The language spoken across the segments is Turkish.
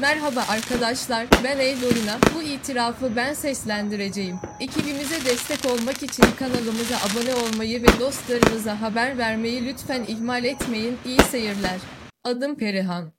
Merhaba arkadaşlar, ben Eylül'ina. Bu itirafı ben seslendireceğim. Ekibimize destek olmak için kanalımıza abone olmayı ve dostlarınıza haber vermeyi lütfen ihmal etmeyin. İyi seyirler. Adım Perihan.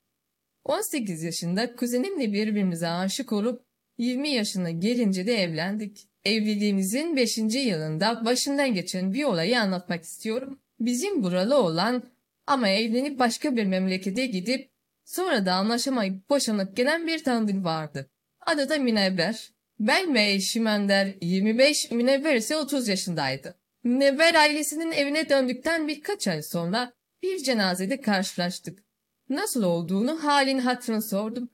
18 yaşında kuzenimle birbirimize aşık olup 20 yaşına gelince de evlendik. Evliliğimizin 5. yılında başından geçen bir olayı anlatmak istiyorum. Bizim buralı olan ama evlenip başka bir memlekete gidip sonra da anlaşamayıp boşanıp gelen bir tanıdık vardı. Adı da Münevver. Ben ve eşim Ender 25, Münevver ise 30 yaşındaydı. Münevver ailesinin evine döndükten birkaç ay sonra bir cenazede karşılaştık. Nasıl olduğunu halin hatırını sordum.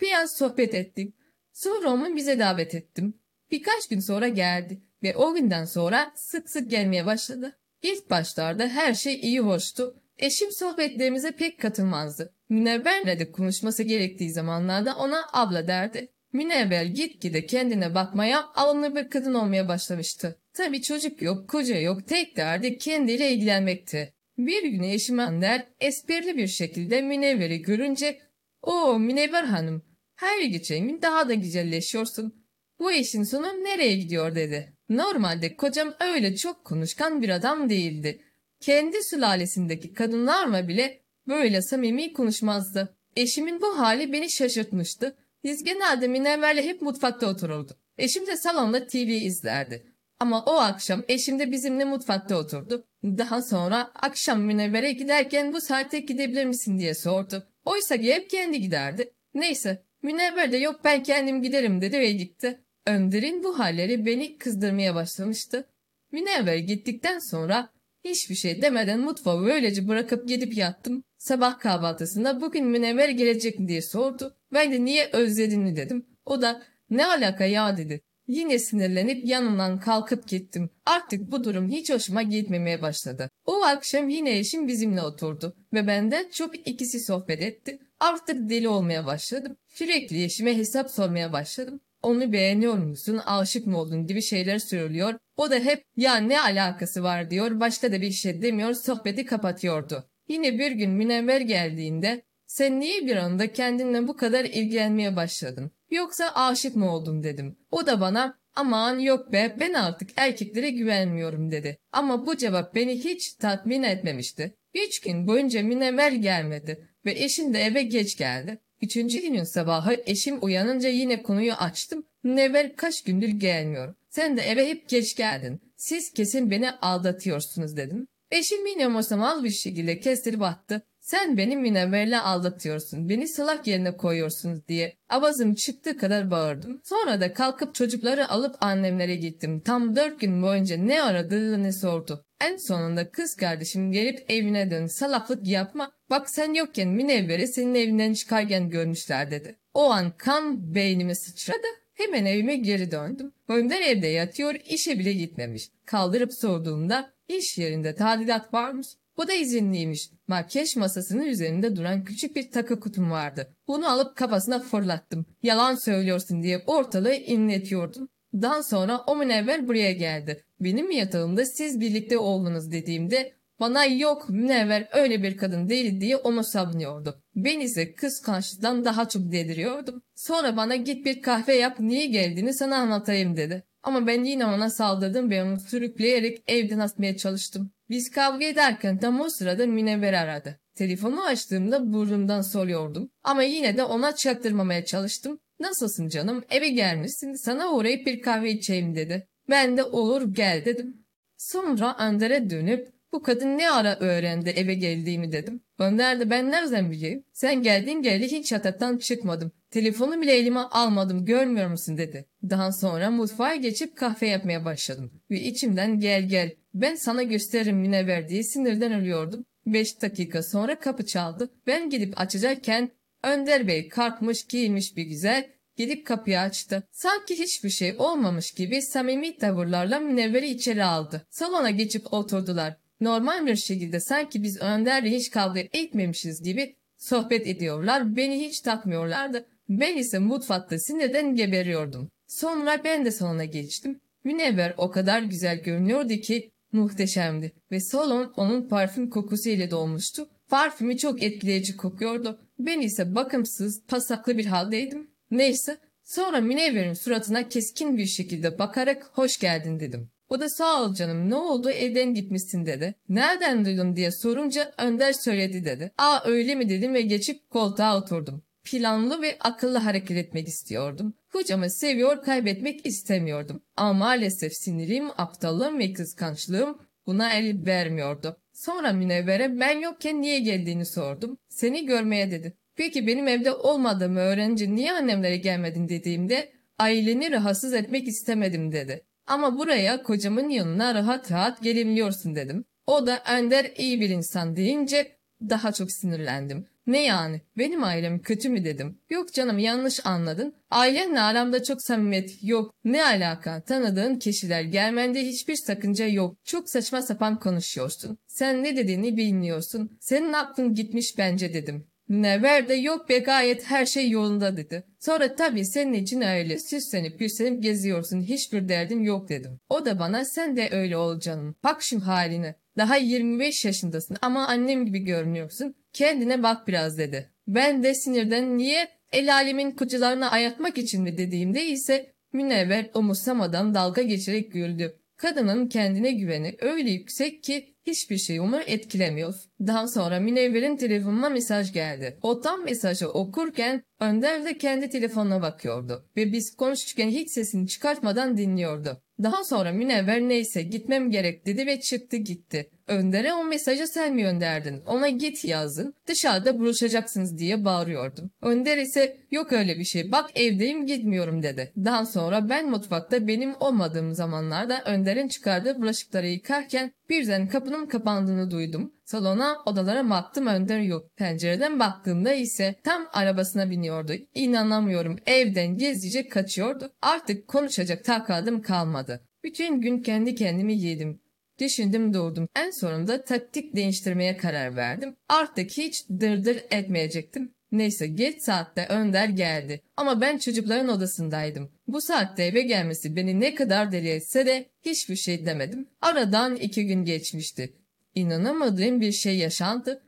Biraz sohbet ettik. Sonra onu bize davet ettim. Birkaç gün sonra geldi ve o günden sonra sık sık gelmeye başladı. İlk başlarda her şey iyi hoştu. Eşim sohbetlerimize pek katılmazdı. Münevver'le de konuşması gerektiği zamanlarda ona abla derdi. Münevver gitgide kendine bakmaya, alımlı bir kadın olmaya başlamıştı. Tabi çocuk yok, koca yok, tek derdi kendiyle ilgilenmekti. Bir gün eşim Ander esprili bir şekilde Münevver'i görünce ''Oo Münevver hanım, her geçen gün daha da güzelleşiyorsun. Bu işin sonu nereye gidiyor?'' dedi. Normalde kocam öyle çok konuşkan bir adam değildi. Kendi sülalesindeki kadınlarla bile böyle samimi konuşmazdı. Eşimin bu hali beni şaşırtmıştı. Biz genelde Minerver'le hep mutfakta otururdu. Eşim de salonda TV izlerdi. Ama o akşam eşim de bizimle mutfakta oturdu. Daha sonra akşam Münevver'e giderken bu saatte gidebilir misin diye sordu. Oysa ki hep kendi giderdi. Neyse Münevver de yok ben kendim giderim dedi ve gitti. Önder'in bu halleri beni kızdırmaya başlamıştı. Münevver gittikten sonra hiçbir şey demeden mutfağı böylece bırakıp gidip yattım. Sabah kahvaltısında bugün Münevver gelecek mi diye sordu. Ben de niye özledin dedim. O da ne alaka ya dedi. Yine sinirlenip yanından kalkıp gittim. Artık bu durum hiç hoşuma gitmemeye başladı. O akşam yine eşim bizimle oturdu ve benden çok ikisi sohbet etti. Artık deli olmaya başladım. Sürekli eşime hesap sormaya başladım. Onu beğeniyor musun, aşık mı oldun gibi şeyler söylüyor. O da hep ya ne alakası var diyor, başka da bir şey demiyor, sohbeti kapatıyordu. Yine bir gün Münevver geldiğinde sen niye bir anda kendinle bu kadar ilgilenmeye başladın? Yoksa aşık mı oldun dedim. O da bana aman yok be ben artık erkeklere güvenmiyorum dedi. Ama bu cevap beni hiç tatmin etmemişti. Üç gün boyunca Münevver gelmedi ve eşim de eve geç geldi. Üçüncü günün sabahı eşim uyanınca yine konuyu açtım. Münevver kaç gündür gelmiyor. Sen de eve hep geç geldin. Siz kesin beni aldatıyorsunuz dedim. Eşim yine umursamaz bir şekilde kestirip attı. Sen beni münevverle aldatıyorsun, beni salak yerine koyuyorsunuz diye avazım çıktığı kadar bağırdım. Sonra da kalkıp çocukları alıp annemlere gittim. Tam dört gün boyunca ne aradığını sordu. En sonunda kız kardeşim gelip evine dön salaklık yapma. Bak sen yokken münevveri senin evinden çıkarken görmüşler dedi. O an kan beynime sıçradı. Hemen evime geri döndüm. Önder evde yatıyor, işe bile gitmemiş. Kaldırıp sorduğumda iş yerinde tadilat varmış. Bu da izinliymiş. Makyaj masasının üzerinde duran küçük bir takı kutum vardı. Bunu alıp kafasına fırlattım. Yalan söylüyorsun diye ortalığı inletiyordum. Daha sonra o münevver buraya geldi. Benim yatağımda siz birlikte oldunuz dediğimde bana yok münevver öyle bir kadın değil diye onu savunuyordu. Ben ise kıskançlıktan daha çok deliriyordum. Sonra bana git bir kahve yap niye geldiğini sana anlatayım dedi. Ama ben yine ona saldırdım ve onu sürükleyerek evden atmaya çalıştım. Biz kavga ederken tam o sırada Münevver aradı. Telefonu açtığımda burnumdan soluyordum. Ama yine de ona çaktırmamaya çalıştım. Nasılsın canım eve gelmişsin sana uğrayıp bir kahve içeyim dedi. Ben de olur gel dedim. Sonra Önder'e dönüp bu kadın ne ara öğrendi eve geldiğimi dedim. Önder de ben nereden bileyim? Sen geldin geldi hiç yataktan çıkmadım. Telefonu bile elime almadım görmüyor musun dedi. Daha sonra mutfağa geçip kahve yapmaya başladım. Ve içimden gel gel ben sana gösteririm Münevver diye sinirden ölüyordum. Beş dakika sonra kapı çaldı. Ben gidip açacakken Önder Bey kalkmış giyinmiş bir güzel gidip kapıyı açtı. Sanki hiçbir şey olmamış gibi samimi tavırlarla Münevver'i içeri aldı. Salona geçip oturdular. Normal bir şekilde sanki biz Önder'le hiç kavga etmemişiz gibi sohbet ediyorlar. Beni hiç takmıyorlardı. Ben ise mutfakta sinirden geberiyordum. Sonra ben de salona geçtim. Münevver o kadar güzel görünüyordu ki muhteşemdi ve salon onun parfüm kokusu ile dolmuştu. Parfümü çok etkileyici kokuyordu. Ben ise bakımsız, pasaklı bir haldeydim. Neyse, sonra Münevver'in suratına keskin bir şekilde bakarak hoş geldin dedim. O da sağ ol canım ne oldu evden gitmişsin dedi. Nereden duydum diye sorunca Önder söyledi dedi. Aa öyle mi dedim ve geçip koltuğa oturdum. Planlı ve akıllı hareket etmek istiyordum. Kocamı seviyor kaybetmek istemiyordum. Ama maalesef sinirim, aptallığım ve kıskançlığım buna el vermiyordu. Sonra Münevver'e ben yokken niye geldiğini sordum. Seni görmeye dedi. Peki benim evde olmadığımı öğrenince niye annemlere gelmedin dediğimde aileni rahatsız etmek istemedim dedi. Ama buraya kocamın yanına rahat rahat gelebiliyorsun dedim. O da Ender iyi bir insan deyince daha çok sinirlendim. Ne yani? Benim ailem kötü mü dedim. Yok canım yanlış anladın. Ailenle aramda çok samimiyet yok. Ne alaka? Tanıdığın kişiler gelmende hiçbir sakınca yok. Çok saçma sapan konuşuyorsun. Sen ne dediğini bilmiyorsun. Senin aklın gitmiş bence dedim. Never de yok be gayet her şey yolunda dedi. Sonra tabii senin için öyle süslenip püslenip geziyorsun hiçbir derdin yok dedim. O da bana sen de öyle ol canım. Bak şu haline. Daha 25 yaşındasın ama annem gibi görünüyorsun. Kendine bak biraz dedi. Ben de sinirden niye el alemin kucularına ayatmak için mi dediğimde ise Münevver umursamadan dalga geçerek güldü. Kadının kendine güveni öyle yüksek ki hiçbir şey onu etkilemiyor. Daha sonra Münevver'in telefonuna mesaj geldi. O tam mesajı okurken Önder de kendi telefonuna bakıyordu ve biz konuşurken hiç sesini çıkartmadan dinliyordu. Daha sonra Münevver neyse gitmem gerek dedi ve çıktı gitti. Önder'e o mesajı sen mi gönderdin? Ona git yazdın. Dışarıda buluşacaksınız diye bağırıyordum. Önder ise yok öyle bir şey bak evdeyim gitmiyorum dedi. Daha sonra ben mutfakta benim olmadığım zamanlarda Önder'in çıkardığı bulaşıkları yıkarken birden kapının kapandığını duydum. Salona odalara baktım Önder yok. Pencereden baktığımda ise tam arabasına biniyordu. İnanamıyorum evden gizlice kaçıyordu. Artık konuşacak takadım kalmadı. Bütün gün kendi kendimi yedim. Düşündüm durdum. En sonunda taktik değiştirmeye karar verdim. Artık hiç dırdır etmeyecektim. Neyse geç saatte Önder geldi. Ama ben çocukların odasındaydım. Bu saatte eve gelmesi beni ne kadar deli etse de hiçbir şey demedim. Aradan iki gün geçmişti. İnanamadığım bir şey yaşandı.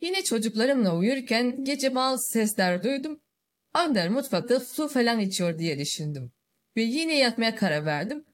Yine çocuklarımla uyurken gece bazı sesler duydum. Önder mutfakta su falan içiyor diye düşündüm. Ve yine yatmaya karar verdim.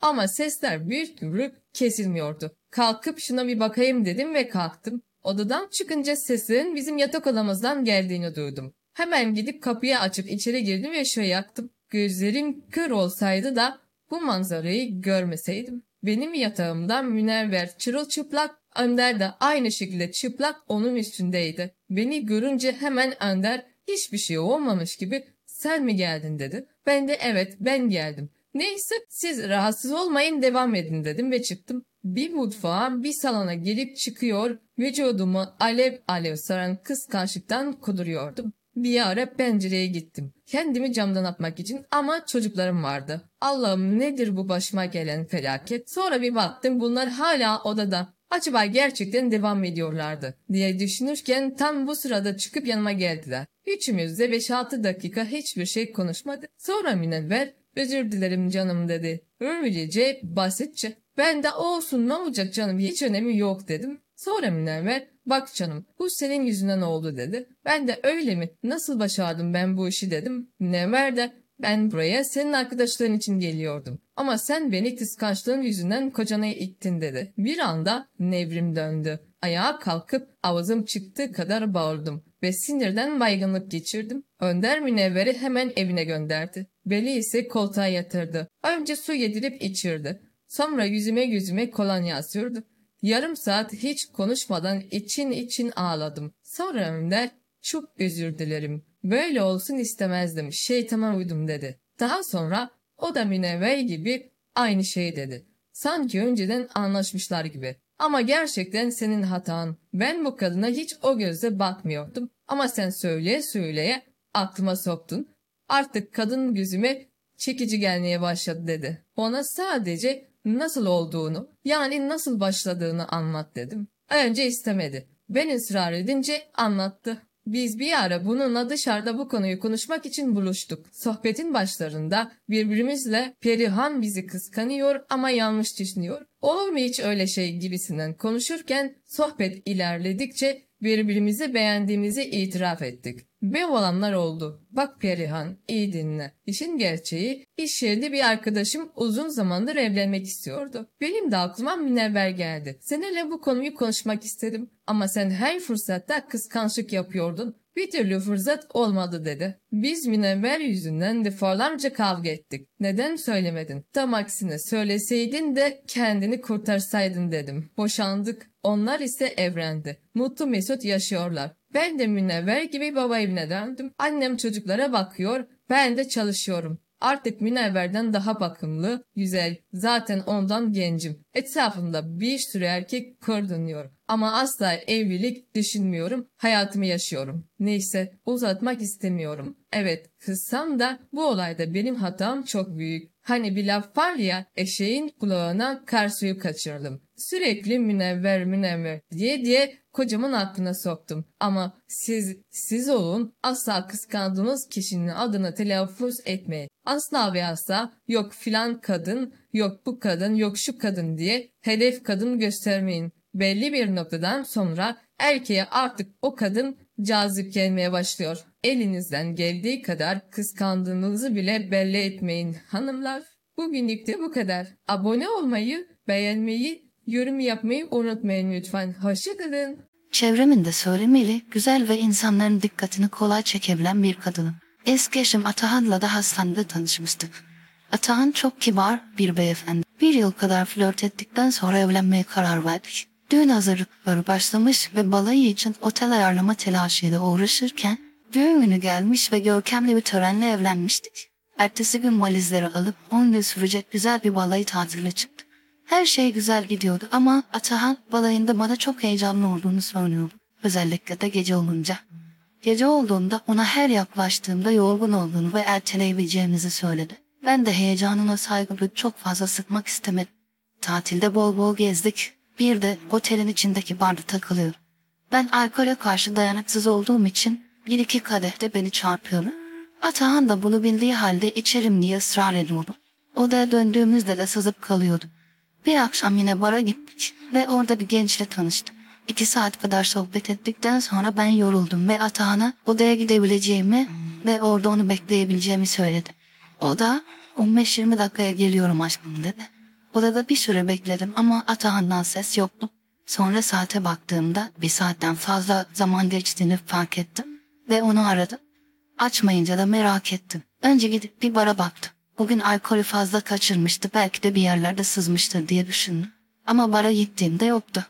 Ama sesler bir türlü kesilmiyordu. Kalkıp şuna bir bakayım dedim ve kalktım. Odadan çıkınca sesin bizim yatak odamızdan geldiğini duydum. Hemen gidip kapıyı açıp içeri girdim ve ışığı yaktım. Gözlerim kör olsaydı da bu manzarayı görmeseydim. Benim yatağımdan münevver çırılçıplak Önder de aynı şekilde çıplak onun üstündeydi. Beni görünce hemen Önder hiçbir şey olmamış gibi sen mi geldin dedi. Ben de evet ben geldim. Neyse siz rahatsız olmayın devam edin dedim ve çıktım. Bir mutfağa bir salona gelip çıkıyor vücudumu alev alev saran kıskançlıktan kuduruyordum. Bir ara pencereye gittim. Kendimi camdan atmak için ama çocuklarım vardı. Allah'ım nedir bu başıma gelen felaket? Sonra bir baktım bunlar hala odada. Acaba gerçekten devam ediyorlardı diye düşünürken tam bu sırada çıkıp yanıma geldiler. Üçümüz de 5-6 dakika hiçbir şey konuşmadı. Sonra Münevver özür dilerim canım dedi. Öylece basitçe. Ben de olsun ne olacak canım hiç önemi yok dedim. Sonra Münevver bak canım bu senin yüzünden oldu dedi. Ben de öyle mi nasıl başardım ben bu işi dedim. Münevver de ben buraya senin arkadaşların için geliyordum. Ama sen beni kıskançlığın yüzünden kocana ittin dedi. Bir anda nevrim döndü. Ayağa kalkıp avazım çıktığı kadar bağırdım ve sinirden baygınlık geçirdim. Önder Münevver'i hemen evine gönderdi. Beli ise koltuğa yatırdı. Önce su yedirip içirdi. Sonra yüzüme yüzüme kolonya sürdü. Yarım saat hiç konuşmadan için için ağladım. Sonra Önder çok özür dilerim. Böyle olsun istemezdim. Şeytana uydum dedi. Daha sonra o da Münevver gibi aynı şey dedi. Sanki önceden anlaşmışlar gibi. Ama gerçekten senin hatan. Ben bu kadına hiç o gözle bakmıyordum. Ama sen söyleye söyleye aklıma soktun. Artık kadın gözüme çekici gelmeye başladı dedi. Ona sadece nasıl olduğunu yani nasıl başladığını anlat dedim. Önce istemedi. Ben ısrar edince anlattı. Biz bir ara bununla dışarıda bu konuyu konuşmak için buluştuk. Sohbetin başlarında birbirimizle Perihan bizi kıskanıyor ama yanlış düşünüyor. Olur mu hiç öyle şey gibisinden konuşurken sohbet ilerledikçe Birbirimizi beğendiğimizi itiraf ettik. Ve olanlar oldu. Bak Perihan, iyi dinle. İşin gerçeği, iş yerinde bir arkadaşım uzun zamandır evlenmek istiyordu. Benim de aklıma münevver geldi. Seninle bu konuyu konuşmak istedim. Ama sen her fırsatta kıskançlık yapıyordun. Bir türlü fırsat olmadı dedi. Biz münevver yüzünden defalarca kavga ettik. Neden söylemedin? Tam aksine söyleseydin de kendini kurtarsaydın dedim. Boşandık. Onlar ise evrendi. Mutlu mesut yaşıyorlar. Ben de münevver gibi baba evine döndüm. Annem çocuklara bakıyor, ben de çalışıyorum. Artık Münevver'den daha bakımlı, güzel, zaten ondan gencim. Etrafımda bir sürü erkek kırdınıyor. Ama asla evlilik düşünmüyorum, hayatımı yaşıyorum. Neyse, uzatmak istemiyorum. Evet, kızsam da bu olayda benim hatam çok büyük. Hani bir laf var ya, eşeğin kulağına kar suyu kaçırdım. Sürekli münevver münevver diye diye kocamın aklına soktum. Ama siz, siz olun asla kıskandığınız kişinin adını telaffuz etmeyin. Asla ve asla yok filan kadın, yok bu kadın, yok şu kadın diye hedef kadın göstermeyin. Belli bir noktadan sonra erkeğe artık o kadın cazip gelmeye başlıyor. Elinizden geldiği kadar kıskandığınızı bile belli etmeyin hanımlar. Bugünlük de bu kadar. Abone olmayı, beğenmeyi, yorum yapmayı unutmayın lütfen. Hoşçakalın. Çevremin de söylemeli, güzel ve insanların dikkatini kolay çekebilen bir kadınım. Eski eşim Atahan'la da hastanede tanışmıştık. Atahan çok kibar bir beyefendi. Bir yıl kadar flört ettikten sonra evlenmeye karar verdik. Düğün hazırlıkları başlamış ve balayı için otel ayarlama telaşıyla uğraşırken düğün günü gelmiş ve görkemli bir törenle evlenmiştik. Ertesi gün valizleri alıp 10 gün sürecek güzel bir balayı tatiline çıktık. Her şey güzel gidiyordu ama Atahan balayında bana çok heyecanlı olduğunu söylüyordu. Özellikle de gece olunca. Gece olduğunda ona her yaklaştığımda yorgun olduğunu ve erteleyebileceğimizi söyledi. Ben de heyecanına saygı çok fazla sıkmak istemedim. Tatilde bol bol gezdik. Bir de otelin içindeki barda takılıyor. Ben alkole karşı dayanıksız olduğum için bir iki kadehte beni çarpıyordu. Atahan da bunu bildiği halde içerim diye ısrar ediyordu. Odaya döndüğümüzde de sızıp kalıyordu. Bir akşam yine bara gittik ve orada bir gençle tanıştım. İki saat kadar sohbet ettikten sonra ben yoruldum ve Atahan'a odaya gidebileceğimi ve orada onu bekleyebileceğimi söyledi. O da 15-20 dakikaya geliyorum aşkım dedi. Odada bir süre bekledim ama Atahan'dan ses yoktu. Sonra saate baktığımda bir saatten fazla zaman geçtiğini fark ettim ve onu aradım. Açmayınca da merak ettim. Önce gidip bir bara baktım. Bugün alkolü fazla kaçırmıştı belki de bir yerlerde sızmıştır diye düşündüm. Ama bara gittiğimde yoktu.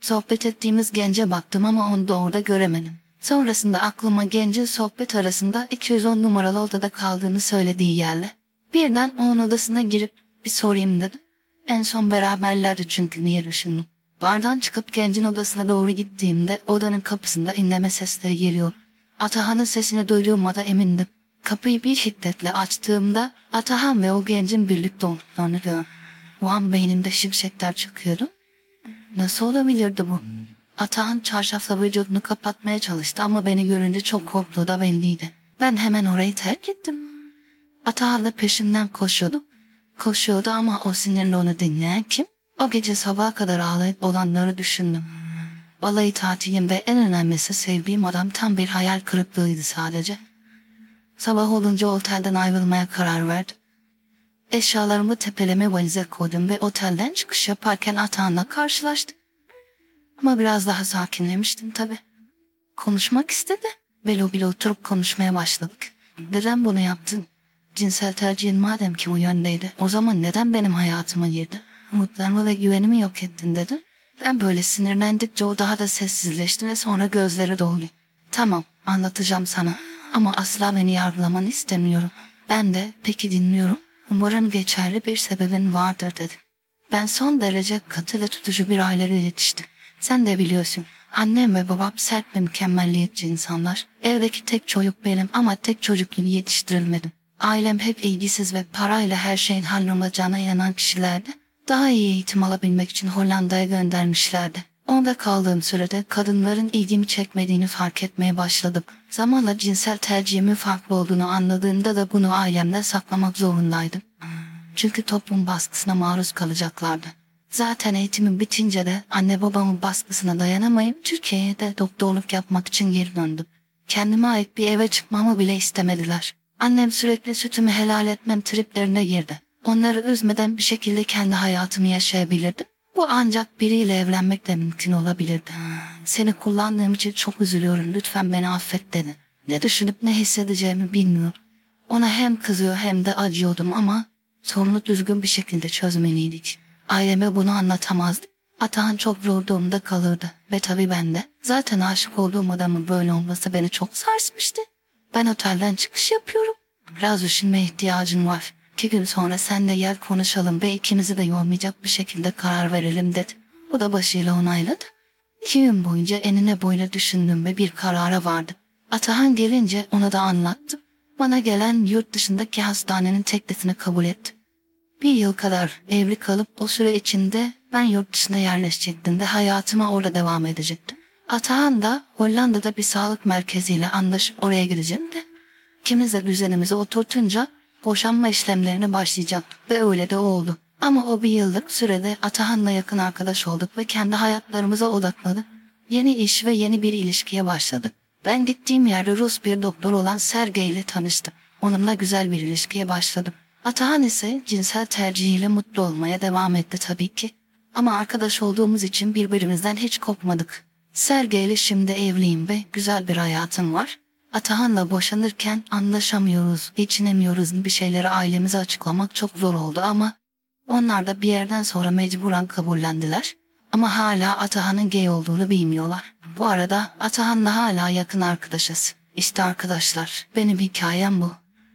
Sohbet ettiğimiz gence baktım ama onu da orada göremedim. Sonrasında aklıma gencin sohbet arasında 210 numaralı odada kaldığını söylediği yerle. Birden onun odasına girip bir sorayım dedim. En son beraberlerdi çünkü niye düşündüm. Bardan çıkıp gencin odasına doğru gittiğimde odanın kapısında inleme sesleri geliyor. Atahan'ın sesini duyduğuma da emindim. Kapıyı bir şiddetle açtığımda Atahan ve o gencin birlikte olduklarını gördüm. O an beynimde şimşekler çıkıyordu. Nasıl olabilirdi bu? Atahan çarşafla vücudunu kapatmaya çalıştı ama beni görünce çok korktuğu da belliydi. Ben hemen orayı terk ettim. Atahan da peşinden koşuyordu. Koşuyordu ama o sinirle onu dinleyen kim? O gece sabaha kadar ağlayıp olanları düşündüm. Balayı tatilim ve en önemlisi sevdiğim adam tam bir hayal kırıklığıydı sadece. Sabah olunca otelden ayrılmaya karar verdim. Eşyalarımı tepeleme valize koydum ve otelden çıkış yaparken Atahan'la karşılaştık. Ama biraz daha sakinlemiştim tabi. Konuşmak istedi ve lobide oturup konuşmaya başladık. Neden bunu yaptın? Cinsel tercihin madem ki bu yöndeydi, o zaman neden benim hayatıma girdi? Umutlarımı ve güvenimi yok ettin dedim. Ben böyle sinirlendikçe o daha da sessizleşti ve sonra gözleri doldu. Tamam, anlatacağım sana ama asla beni yargılamanı istemiyorum. Ben de peki dinliyorum. Umarım geçerli bir sebebin vardır dedi. Ben son derece katı ve tutucu bir aileyle yetiştim. Sen de biliyorsun. Annem ve babam sert ve mükemmelliyetçi insanlar. Evdeki tek çocuk benim ama tek çocuk gibi yetiştirilmedim. Ailem hep ilgisiz ve parayla her şeyin hallolacağına inanan kişilerdi. Daha iyi eğitim alabilmek için Hollanda'ya göndermişlerdi. Onda kaldığım sürede kadınların ilgimi çekmediğini fark etmeye başladım. Zamanla cinsel tercihimin farklı olduğunu anladığımda da bunu ailemden saklamak zorundaydım. Çünkü toplum baskısına maruz kalacaklardı. Zaten eğitimim bitince de anne babamın baskısına dayanamayıp Türkiye'ye de doktorluk yapmak için geri döndüm. Kendime ait bir eve çıkmamı bile istemediler. Annem sürekli sütümü helal etmem triplerine girdi. Onları üzmeden bir şekilde kendi hayatımı yaşayabilirdim. Bu ancak biriyle evlenmekle mümkün olabilirdi. Seni kullandığım için çok üzülüyorum lütfen beni affet dedi. Ne düşünüp ne hissedeceğimi bilmiyorum. Ona hem kızıyor hem de acıyordum ama sorunu düzgün bir şekilde çözmeliydik. Aileme bunu anlatamazdım. Atahan çok zor kalırdı ve tabii ben de. Zaten aşık olduğum adamın böyle olması beni çok sarsmıştı. Ben otelden çıkış yapıyorum. Biraz düşünme ihtiyacın var. İki gün sonra sen de gel konuşalım ve ikimizi de yormayacak bir şekilde karar verelim dedi. Bu da başıyla onayladı. İki gün boyunca enine boyuna düşündüm ve bir karara vardım. Atahan gelince ona da anlattım. Bana gelen yurt dışındaki hastanenin teklifini kabul etti. Bir yıl kadar evli kalıp o süre içinde ben yurt dışına yerleşecektim ve hayatıma orada devam edecektim. Atahan da Hollanda'da bir sağlık merkeziyle anlaşıp oraya gideceğim de ikimiz de düzenimizi oturtunca boşanma işlemlerine başlayacak ve öyle de oldu. Ama o bir yıllık sürede Atahan'la yakın arkadaş olduk ve kendi hayatlarımıza odakladık. Yeni iş ve yeni bir ilişkiye başladık. Ben gittiğim yerde Rus bir doktor olan Sergey ile tanıştım. Onunla güzel bir ilişkiye başladım. Atahan ise cinsel tercihiyle mutlu olmaya devam etti tabii ki. Ama arkadaş olduğumuz için birbirimizden hiç kopmadık. Sergey ile şimdi evliyim ve güzel bir hayatım var. Atahan'la boşanırken anlaşamıyoruz, geçinemiyoruz bir şeyleri ailemize açıklamak çok zor oldu ama onlar da bir yerden sonra mecburen kabullendiler. Ama hala Atahan'ın gay olduğunu bilmiyorlar. Bu arada Atahan'la hala yakın arkadaşız. İşte arkadaşlar benim hikayem bu.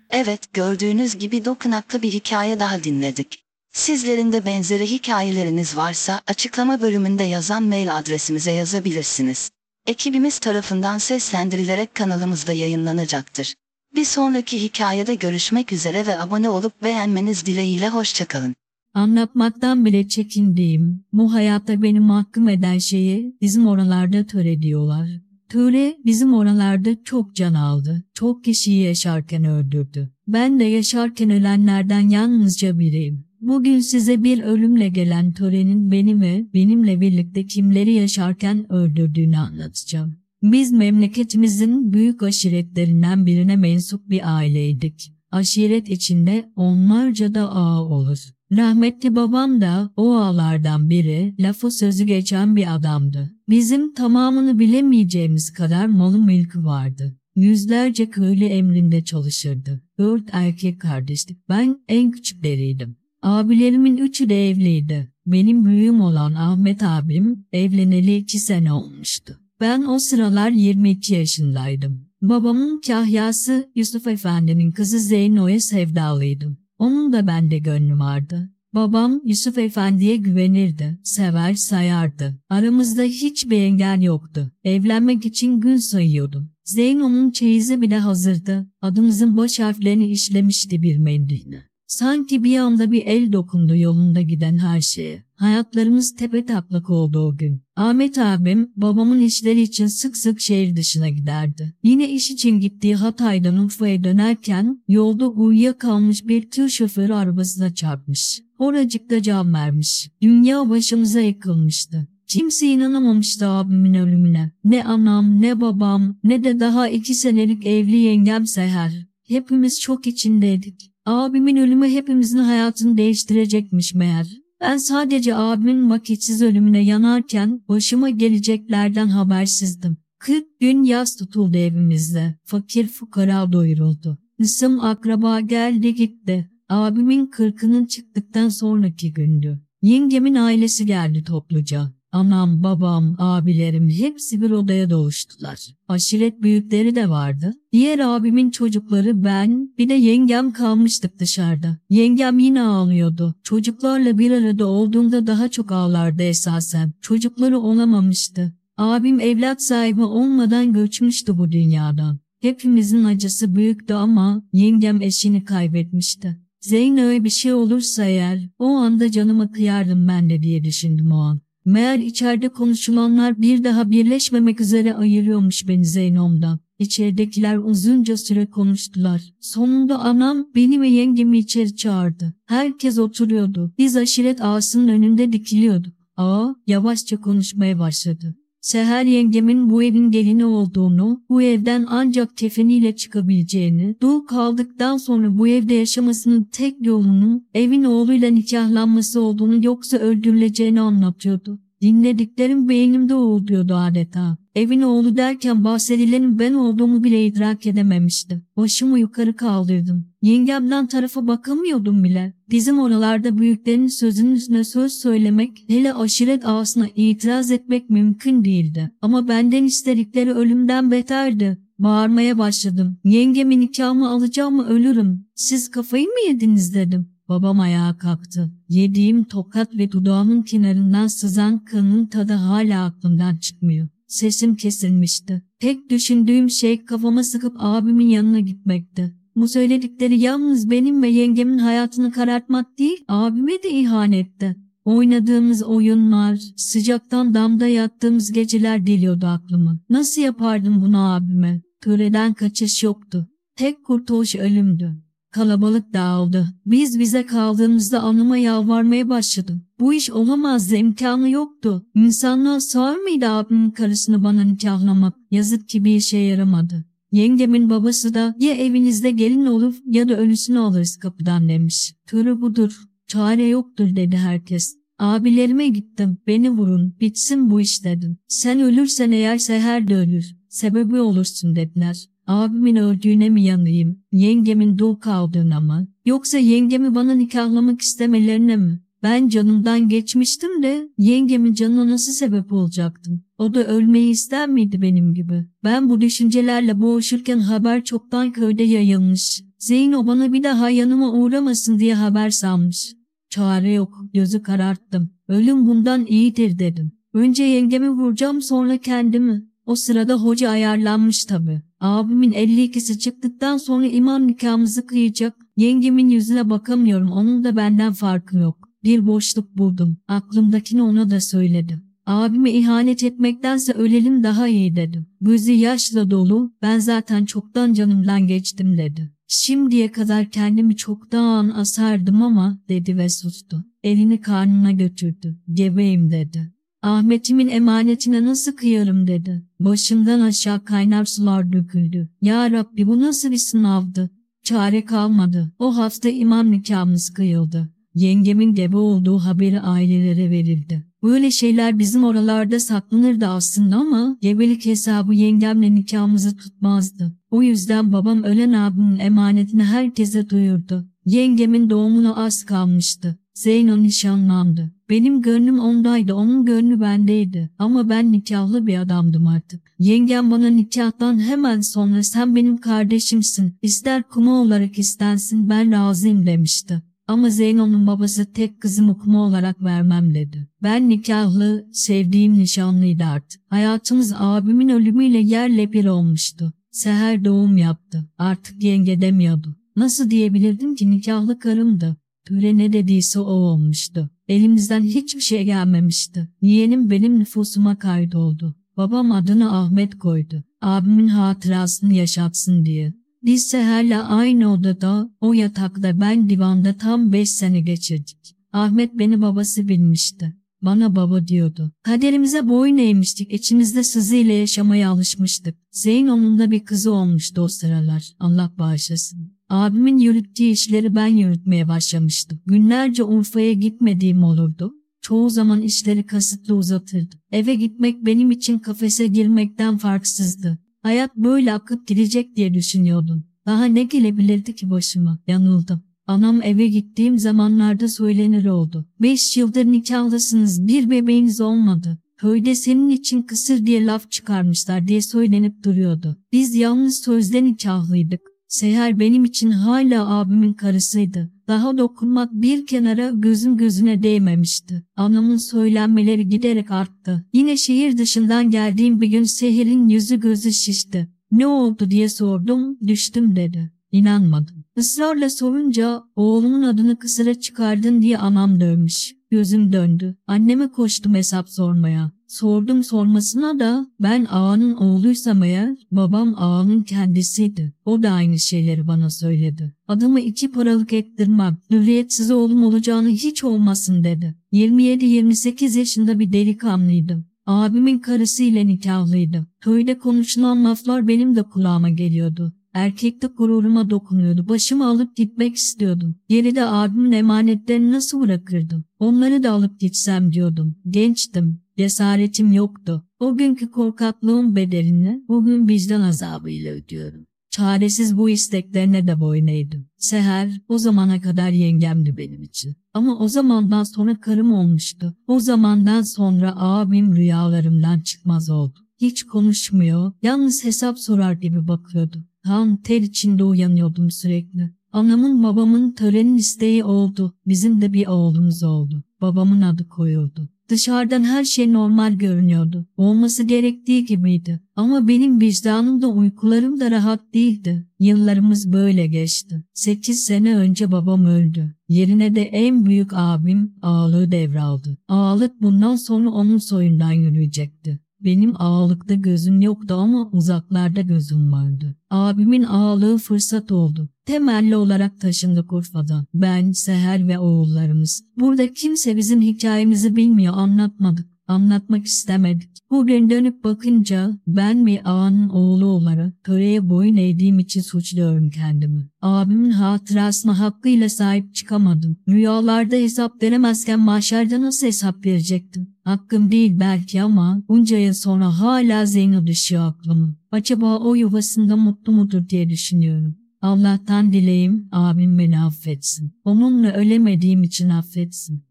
Evet gördüğünüz gibi dokunaklı bir hikaye daha dinledik. Sizlerin de benzeri hikayeleriniz varsa açıklama bölümünde yazan mail adresimize yazabilirsiniz. Ekibimiz tarafından seslendirilerek kanalımızda yayınlanacaktır. Bir sonraki hikayede görüşmek üzere ve abone olup beğenmeniz dileğiyle hoşçakalın. Anlatmaktan bile çekindiğim, bu hayatta beni mahkum eden şeyi bizim oralarda töre diyorlar. Töre bizim oralarda çok can aldı. Çok kişiyi yaşarken öldürdü. Ben de yaşarken ölenlerden yalnızca biriyim. Bugün size bir ölümle gelen törenin beni ve benimle birlikte kimleri yaşarken öldürdüğünü anlatacağım. Biz memleketimizin büyük aşiretlerinden birine mensup bir aileydik. Aşiret içinde onlarca da ağa olur. Rahmetli babam da o ağalardan biri, lafı sözü geçen bir adamdı. Bizim tamamını bilemeyeceğimiz kadar malı mülkü vardı. Yüzlerce köylü emrinde çalışırdı. Dört erkek kardeştik. Ben en küçükleriydim. Abilerimin üçü de evliydi. Benim büyüğüm olan Ahmet abim evleneli iki sene olmuştu. Ben o sıralar 22 yaşındaydım. Babamın kahyası Yusuf Efendi'nin kızı Zeyno'ya sevdalıydım. Onun da bende gönlü vardı. Babam Yusuf Efendi'ye güvenirdi, sever sayardı. Aramızda hiçbir engel yoktu. Evlenmek için gün sayıyordum. Zeyno'nun çeyizi bile hazırdı. Adımızın baş harflerini işlemişti bir mendiline. Sanki bir anda bir el dokundu yolunda giden her şeye. Hayatlarımız tepe taklak oldu o gün. Ahmet abim babamın işleri için sık sık şehir dışına giderdi. Yine iş için gittiği Hatay'dan Urfa'ya dönerken yolda uyuyakalmış bir tır şoförü arabasına çarpmış. Oracıkta can vermiş. Dünya başımıza yıkılmıştı. Kimse inanamamıştı abimin ölümüne. Ne anam, ne babam, ne de daha iki senelik evli yengem Seher. Hepimiz çok içindeydik. Abimin ölümü hepimizin hayatını değiştirecekmiş meğer. Ben sadece abimin vakitsiz ölümüne yanarken başıma geleceklerden habersizdim. 40 gün yaz tutuldu evimizde. Fakir fukara doyuruldu. Hısım akraba geldi gitti. Abimin kırkının çıktıktan sonraki gündü. Yengemin ailesi geldi topluca. Anam, babam, abilerim hepsi bir odaya doğuştular. Aşiret büyükleri de vardı. Diğer abimin çocukları ben, bir de yengem kalmıştık dışarıda. Yengem yine ağlıyordu. Çocuklarla bir arada olduğunda daha çok ağlardı esasen. Çocukları olamamıştı. Abim evlat sahibi olmadan göçmüştü bu dünyadan. Hepimizin acısı büyüktü ama yengem eşini kaybetmişti. Zeyno'ya bir şey olursa eğer o anda canıma kıyardım ben de diye düşündüm o an. Meğer içeride konuşulanlar bir daha birleşmemek üzere ayırıyormuş beni Zeynom'dan. İçeridekiler uzunca süre konuştular. Sonunda anam beni ve yengemi içeri çağırdı. Herkes oturuyordu. Biz aşiret ağasının önünde dikiliyorduk. Ağa yavaşça konuşmaya başladı. Seher yengemin bu evin gelini olduğunu, bu evden ancak kefeniyle çıkabileceğini, dul kaldıktan sonra bu evde yaşamasının tek yolunun evin oğluyla nikahlanması olduğunu yoksa öldürüleceğini anlatıyordu. Dinlediklerim beynimde uğulduyordu adeta. Evin oğlu derken bahsedilenin ben olduğumu bile idrak edememiştim. Başımı yukarı kaldırdım. Yengemden tarafa bakamıyordum bile. Bizim oralarda büyüklerin sözünün üstüne söz söylemek, hele aşiret ağasına itiraz etmek mümkün değildi. Ama benden istedikleri ölümden beterdi. Bağırmaya başladım. Yengemi nikahımı alacağım mı ölürüm. Siz kafayı mı yediniz dedim. Babam ayağa kalktı. Yediğim tokat ve dudağımın kenarından sızan kanın tadı hala aklımdan çıkmıyor. Sesim kesilmişti. Tek düşündüğüm şey kafama sıkıp abimin yanına gitmekti. Bu söyledikleri yalnız benim ve yengemin hayatını karartmak değil, abime de ihanetti. Oynadığımız oyunlar, sıcaktan damda yattığımız geceler geliyordu aklıma. Nasıl yapardım bunu abime? Töreden kaçış yoktu. Tek kurtuluş ölümdü. Kalabalık dağıldı. Biz bize kaldığımızda anıma yalvarmaya başladım. Bu iş olamazdı, imkanı yoktu. İnsanlar sağır mıydı abimin karısını bana nikahlamak? Yazık ki bir işe yaramadı. Yengemin babası da ya evinizde gelin olur ya da ölüsünü alırız kapıdan demiş. Türü budur, çare yoktur dedi herkes. Abilerime gittim, beni vurun, bitsin bu iş dedim. Sen ölürsen eğer Seher de ölür, sebebi olursun dediler. Abimin öldüğüne mi yanayım, yengemin dul kaldığına mı? Yoksa yengemi bana nikahlamak istemelerine mi? Ben canımdan geçmiştim de yengemin canına nasıl sebep olacaktım? O da ölmeyi ister miydi benim gibi? Ben bu düşüncelerle boğuşurken haber çoktan köyde yayılmış. Zeyno bana bir daha yanıma uğramasın diye haber salmış. Çare yok, gözü kararttım. Ölüm bundan iyidir dedim. Önce yengemi vuracağım sonra kendimi. O sırada hoca ayarlanmış tabii. Abimin 52'si çıktıktan sonra imam nikahımızı kıyacak. Yengemin yüzüne bakamıyorum. Onun da benden farkı yok. Bir boşluk buldum. Aklımdakini ona da söyledim. Abime ihanet etmektense ölelim daha iyi dedim. Gözü yaşla dolu, ben zaten çoktan canımdan geçtim dedi. Şimdiye kadar kendimi çoktan asardım ama dedi ve sustu. Elini karnına götürdü. Gebeyim dedi. Ahmet'imin emanetine nasıl kıyarım dedi. Başımdan aşağı kaynar sular döküldü. Ya Rabbi bu nasıl bir sınavdı? Çare kalmadı. O hafta imam nikahımız kıyıldı. Yengemin gebe olduğu haberi ailelere verildi. Böyle şeyler bizim oralarda saklanırdı aslında ama gebelik hesabı yengemle nikahımızı tutmazdı. O yüzden babam ölen abimin emanetini herkese duyurdu. Yengemin doğumuna az kalmıştı. Zeyno nişanlandı. Benim gönlüm ondaydı, onun gönlü bendeydi. Ama ben nikahlı bir adamdım artık. Yengem bana nikahtan hemen sonra sen benim kardeşimsin. İster kuma olarak istensin ben razıyım demişti. Ama Zeyno'nun babası tek kızımı kuma olarak vermem dedi. Ben nikahlı, sevdiğim nişanlıydı artık. Hayatımız abimin ölümüyle yerle bir olmuştu. Seher doğum yaptı. Artık yenge demiyordu. Nasıl diyebilirdim ki nikahlı karımdı. Töre ne dediyse o olmuştu. Elimizden hiçbir şey gelmemişti. Yeğenim benim nüfusuma kaydoldu. Babam adını Ahmet koydu. Abimin hatırasını yaşatsın diye. Biz Seher'le aynı odada, o yatakta ben divanda tam beş sene geçirdik. Ahmet beni babası bilmişti. Bana baba diyordu. Kaderimize boyun eğmiştik. İçimizde sızı ile yaşamaya alışmıştık. Zeyno'nun da bir kızı olmuştu o sıralar. Allah bağışlasın. Abimin yürüttüğü işleri ben yürütmeye başlamıştım. Günlerce Urfa'ya gitmediğim olurdu. Çoğu zaman işleri kasıtlı uzatırdı. Eve gitmek benim için kafese girmekten farksızdı. Hayat böyle akıp gidecek diye düşünüyordum. Daha ne gelebilirdi ki başıma? Yanıldım. Anam eve gittiğim zamanlarda söylenir oldu. Beş yıldır nikahlısınız, bir bebeğiniz olmadı. Köyde senin için kısır diye laf çıkarmışlar diye söylenip duruyordu. Biz yalnız sözde nikahlıydık. Seher benim için hala abimin karısıydı. Daha dokunmak bir kenara gözüm gözüne değmemişti. Anamın söylenmeleri giderek arttı. Yine şehir dışından geldiğim bir gün Seher'in yüzü gözü şişti. Ne oldu diye sordum, düştüm dedi. İnanmadım. Israrla sorunca oğlumun adını kısıra çıkardın diye anam dövmüş. Gözüm döndü. Anneme koştum hesap sormaya. Sordum sormasına da ben ağanın oğluysam eğer babam ağanın kendisiydi. O da aynı şeyleri bana söyledi. Adamı iki paralık ettirmem. Hürriyetsiz oğlum olacağını hiç olmasın dedi. 27-28 yaşında bir delikanlıydım. Abimin karısıyla nikahlıydım. Köyde konuşulan laflar benim de kulağıma geliyordu. Erkeklik gururuma dokunuyordu. Başımı alıp gitmek istiyordum. Geride abimin emanetlerini nasıl bırakırdım? Onları da alıp gitsem diyordum. Gençtim. Cesaretim yoktu. O günkü korkaklığın bedelini bugün vicdan azabıyla ödüyorum. Çaresiz bu isteklerine de boyun eğdim. Seher o zamana kadar yengemdi benim için. Ama o zamandan sonra karım olmuştu. O zamandan sonra abim rüyalarımdan çıkmaz oldu. Hiç konuşmuyor, yalnız hesap sorar gibi bakıyordu. Kan ter içinde uyanıyordum sürekli. Anamın babamın törenin isteği oldu. Bizim de bir oğlumuz oldu. Babamın adı koyuldu. Dışarıdan her şey normal görünüyordu. Olması gerektiği gibiydi. Ama benim vicdanım da uykularım da rahat değildi. Yıllarımız böyle geçti. Sekiz sene önce babam öldü. Yerine de en büyük abim ağalığı devraldı. Ağalık bundan sonra onun soyundan yürüyecekti. Benim ağalıkta gözüm yoktu ama uzaklarda gözüm vardı. Abimin ağalığı fırsat oldu. Temelli olarak taşındık Urfa'dan. Ben, Seher ve oğullarımız. Burada kimse bizim hikayemizi bilmiyor anlatmadık. Anlatmak istemedik. Bugün dönüp bakınca ben mi ağanın oğlu olarak töreye boyun eğdiğim için suçluyorum kendimi. Abimin hatırasına hakkıyla sahip çıkamadım. Rüyalarda hesap veremezken mahşerde nasıl hesap verecektim? Hakkım değil belki ama bunca yıl sonra hala Zeyno düşüyor aklımı. Acaba o yuvasında mutlu mudur diye düşünüyorum. Allah'tan dileyim abim beni affetsin. Onunla ölemediğim için affetsin.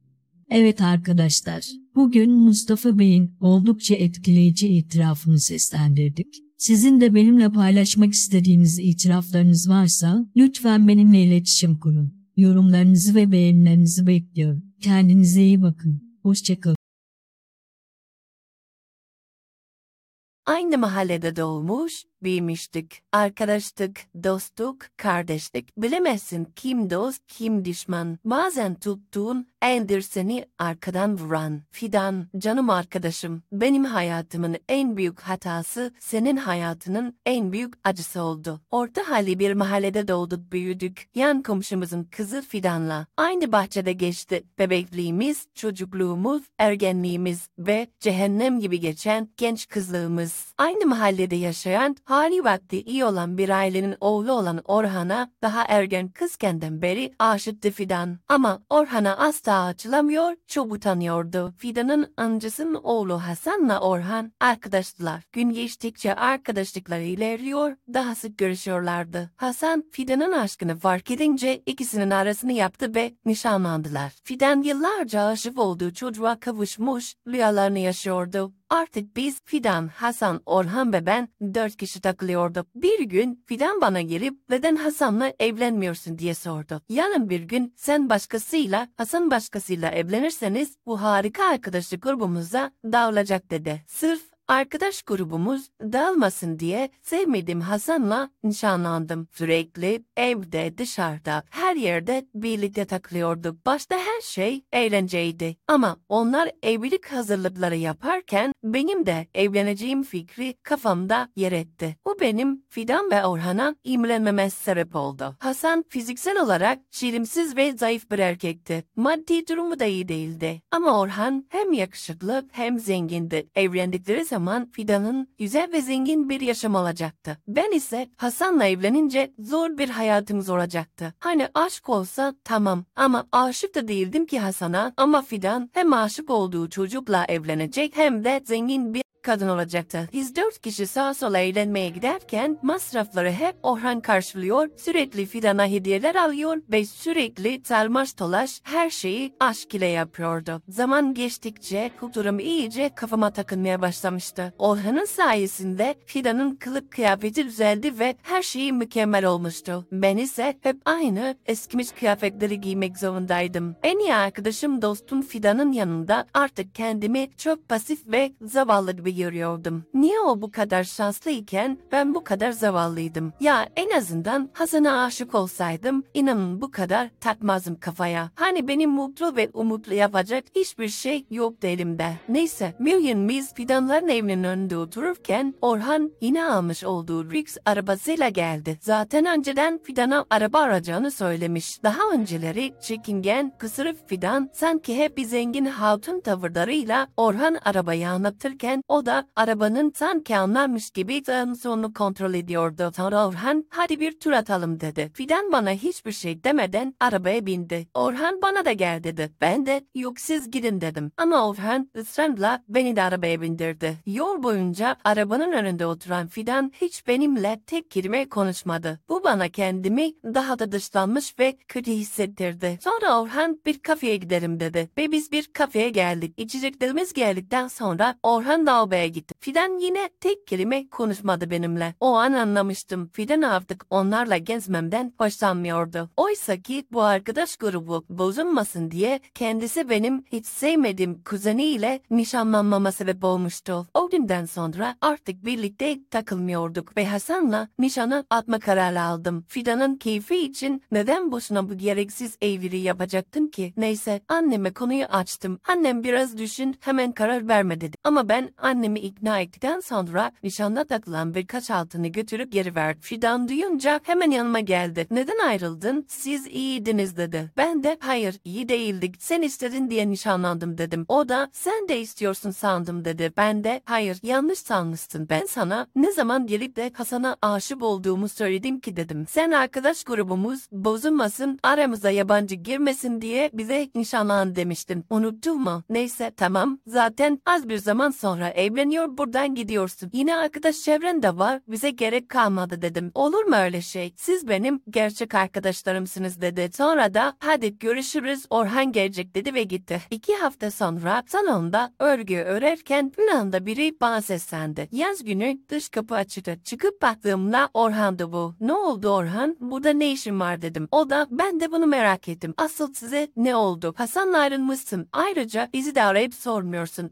Evet arkadaşlar, bugün Mustafa Bey'in oldukça etkileyici itirafını seslendirdik. Sizin de benimle paylaşmak istediğiniz itiraflarınız varsa lütfen benimle iletişim kurun. Yorumlarınızı ve beğenilerinizi bekliyorum. Kendinize iyi bakın. Hoşçakalın. Aynı mahallede doğmuş, büyümüştük. Arkadaştık, dostluk, kardeşlik. Bilemezsin kim dost, kim düşman. Bazen tuttuğun endir seni arkadan vuran. Fidan, canım arkadaşım. Benim hayatımın en büyük hatası senin hayatının en büyük acısı oldu. Orta halli bir mahallede doğduk büyüdük. Yan komşumuzun kızı Fidan'la. Aynı bahçede geçti. Bebekliğimiz, çocukluğumuz, ergenliğimiz ve cehennem gibi geçen genç kızlığımız. Aynı mahallede yaşayan, hali vakti iyi olan bir ailenin oğlu olan Orhan'a daha ergen kızkenden beri aşıktı Fidan. Ama Orhan'a asla açılamıyor, çok utanıyordu. Fidan'ın amcasının oğlu Hasan'la Orhan arkadaştılar. Gün geçtikçe arkadaşlıkları ilerliyor, daha sık görüşüyorlardı. Hasan, Fidan'ın aşkını fark edince ikisinin arasını yaptı ve nişanlandılar. Fidan yıllarca aşık olduğu çocuğa kavuşmuş, rüyalarını yaşıyordu. Artık biz Fidan, Hasan, Orhan ve ben dört kişi takılıyorduk. Bir gün Fidan bana gelip neden Hasan'la evlenmiyorsun diye sordu. Yarın bir gün sen başkasıyla, Hasan başkasıyla evlenirseniz bu harika arkadaşlık grubumuza dağılacak dedi. Sırf Arkadaş grubumuz dağılmasın diye sevmediğim Hasan'la nişanlandım. Sürekli evde, dışarıda, her yerde birlikte takılıyorduk. Başta her şey eğlenceydi. Ama onlar evlilik hazırlıkları yaparken benim de evleneceğim fikri kafamda yer etti. Bu benim Fidan ve Orhan'a imrenmeme sebep oldu. Hasan fiziksel olarak şirimsiz ve zayıf bir erkekti. Maddi durumu da iyi değildi. Ama Orhan hem yakışıklı hem zengindi. Evlendikleri zaman Fidan'ın güzel ve zengin bir yaşam olacaktı. Ben ise Hasan'la evlenince zor bir hayatımız olacaktı. Hani aşk olsa tamam ama aşık da değildim ki Hasan'a ama Fidan hem aşık olduğu çocukla evlenecek hem de zengin bir kadın olacaktı. Biz dört kişi sağa sola eğlenmeye giderken masrafları hep Orhan karşılıyor, sürekli Fidan'a hediyeler alıyor ve sürekli sarmaş dolaş her şeyi aşk ile yapıyordu. Zaman geçtikçe kulturum iyice kafama takılmaya başlamıştı. Orhan'ın sayesinde Fidan'ın kılık kıyafeti düzeldi ve her şeyi mükemmel olmuştu. Ben ise hep aynı eskimiş kıyafetleri giymek zorundaydım. En iyi arkadaşım dostum Fidan'ın yanında artık kendimi çok pasif ve zavallı gibi gibi görüyordum. Niye o bu kadar şanslıyken ben bu kadar zavallıydım? Ya en azından Hasan'a aşık olsaydım inanın bu kadar takmazdım kafaya. Hani benim mutlu ve umutlu yapacak hiçbir şey yoktu elimde. Neyse Million biz fidanların evinin önünde otururken Orhan yine almış olduğu Rix arabasıyla geldi. Zaten önceden fidana araba arayacağını söylemiş. Daha önceleri çekingen, kısırık fidan sanki hep bir zengin hatun tavırlarıyla Orhan arabayı anlatırken o da arabanın sanki anlarmış gibi solunu kontrol ediyordu. Sonra Orhan hadi bir tur atalım dedi. Fidan bana hiçbir şey demeden arabaya bindi. Orhan bana da gel dedi. Ben de yok siz gidin dedim. Ama Orhan ısrarla beni de arabaya bindirdi. Yol boyunca arabanın önünde oturan Fidan hiç benimle tek kelime konuşmadı. Bu bana kendimi daha da dışlanmış ve kötü hissettirdi. Sonra Orhan bir kafeye gidelim dedi. Ve biz bir kafeye geldik. İçeceklerimiz geldikten sonra Orhan lavaboya gitti. Fidan yine tek kelime konuşmadı benimle. O an anlamıştım. Fidan artık onlarla gezmemden hoşlanmıyordu. Oysa ki bu arkadaş grubu bozulmasın diye kendisi benim hiç sevmediğim kuzeniyle nişanlanmama sebep olmuştu. O günden sonra artık birlikte takılmıyorduk ve Hasan'la nişanı atma kararı aldım. Fidan'ın keyfi için neden boşuna bu gereksiz evliliği yapacaktım ki? Neyse anneme konuyu açtım. Annem biraz düşün hemen karar verme dedi. Ama ben annemi ikna ettikten sonra nişanda takılan birkaç altını götürüp geri verdi. Fidan duyunca hemen yanıma geldi. Neden ayrıldın? Siz iyiydiniz dedi. Ben de hayır iyi değildik. Sen istedin diye nişanlandım dedim. O da sen de istiyorsun sandım dedi. Ben de hayır yanlış sanmışsın. Ben sana ne zaman gelip de Hasan'a aşık olduğumu söyledim ki dedim. Sen arkadaş grubumuz bozulmasın aramıza yabancı girmesin diye bize nişanlan demiştin. Unuttun mu? Neyse tamam. Zaten az bir zaman sonra evleniyor buradan gidiyorsun. Yine arkadaş çevren de var. Bize gerek kalmadı dedim. Olur mu öyle şey? Siz benim gerçek arkadaşlarımsınız dedi. Sonra da hadi görüşürüz Orhan gelecek dedi ve gitti. İki hafta sonra salonda örgü örerken bir anda biri bana seslendi. Yaz günü dış kapı açıktı. Çıkıp baktığımda Orhan'dı bu. Ne oldu Orhan? Burada ne işin var dedim. O da ben de bunu merak ettim. Asıl size ne oldu? Hasan'la ayrılmışsın. Ayrıca bizi de arayıp sormuyorsun.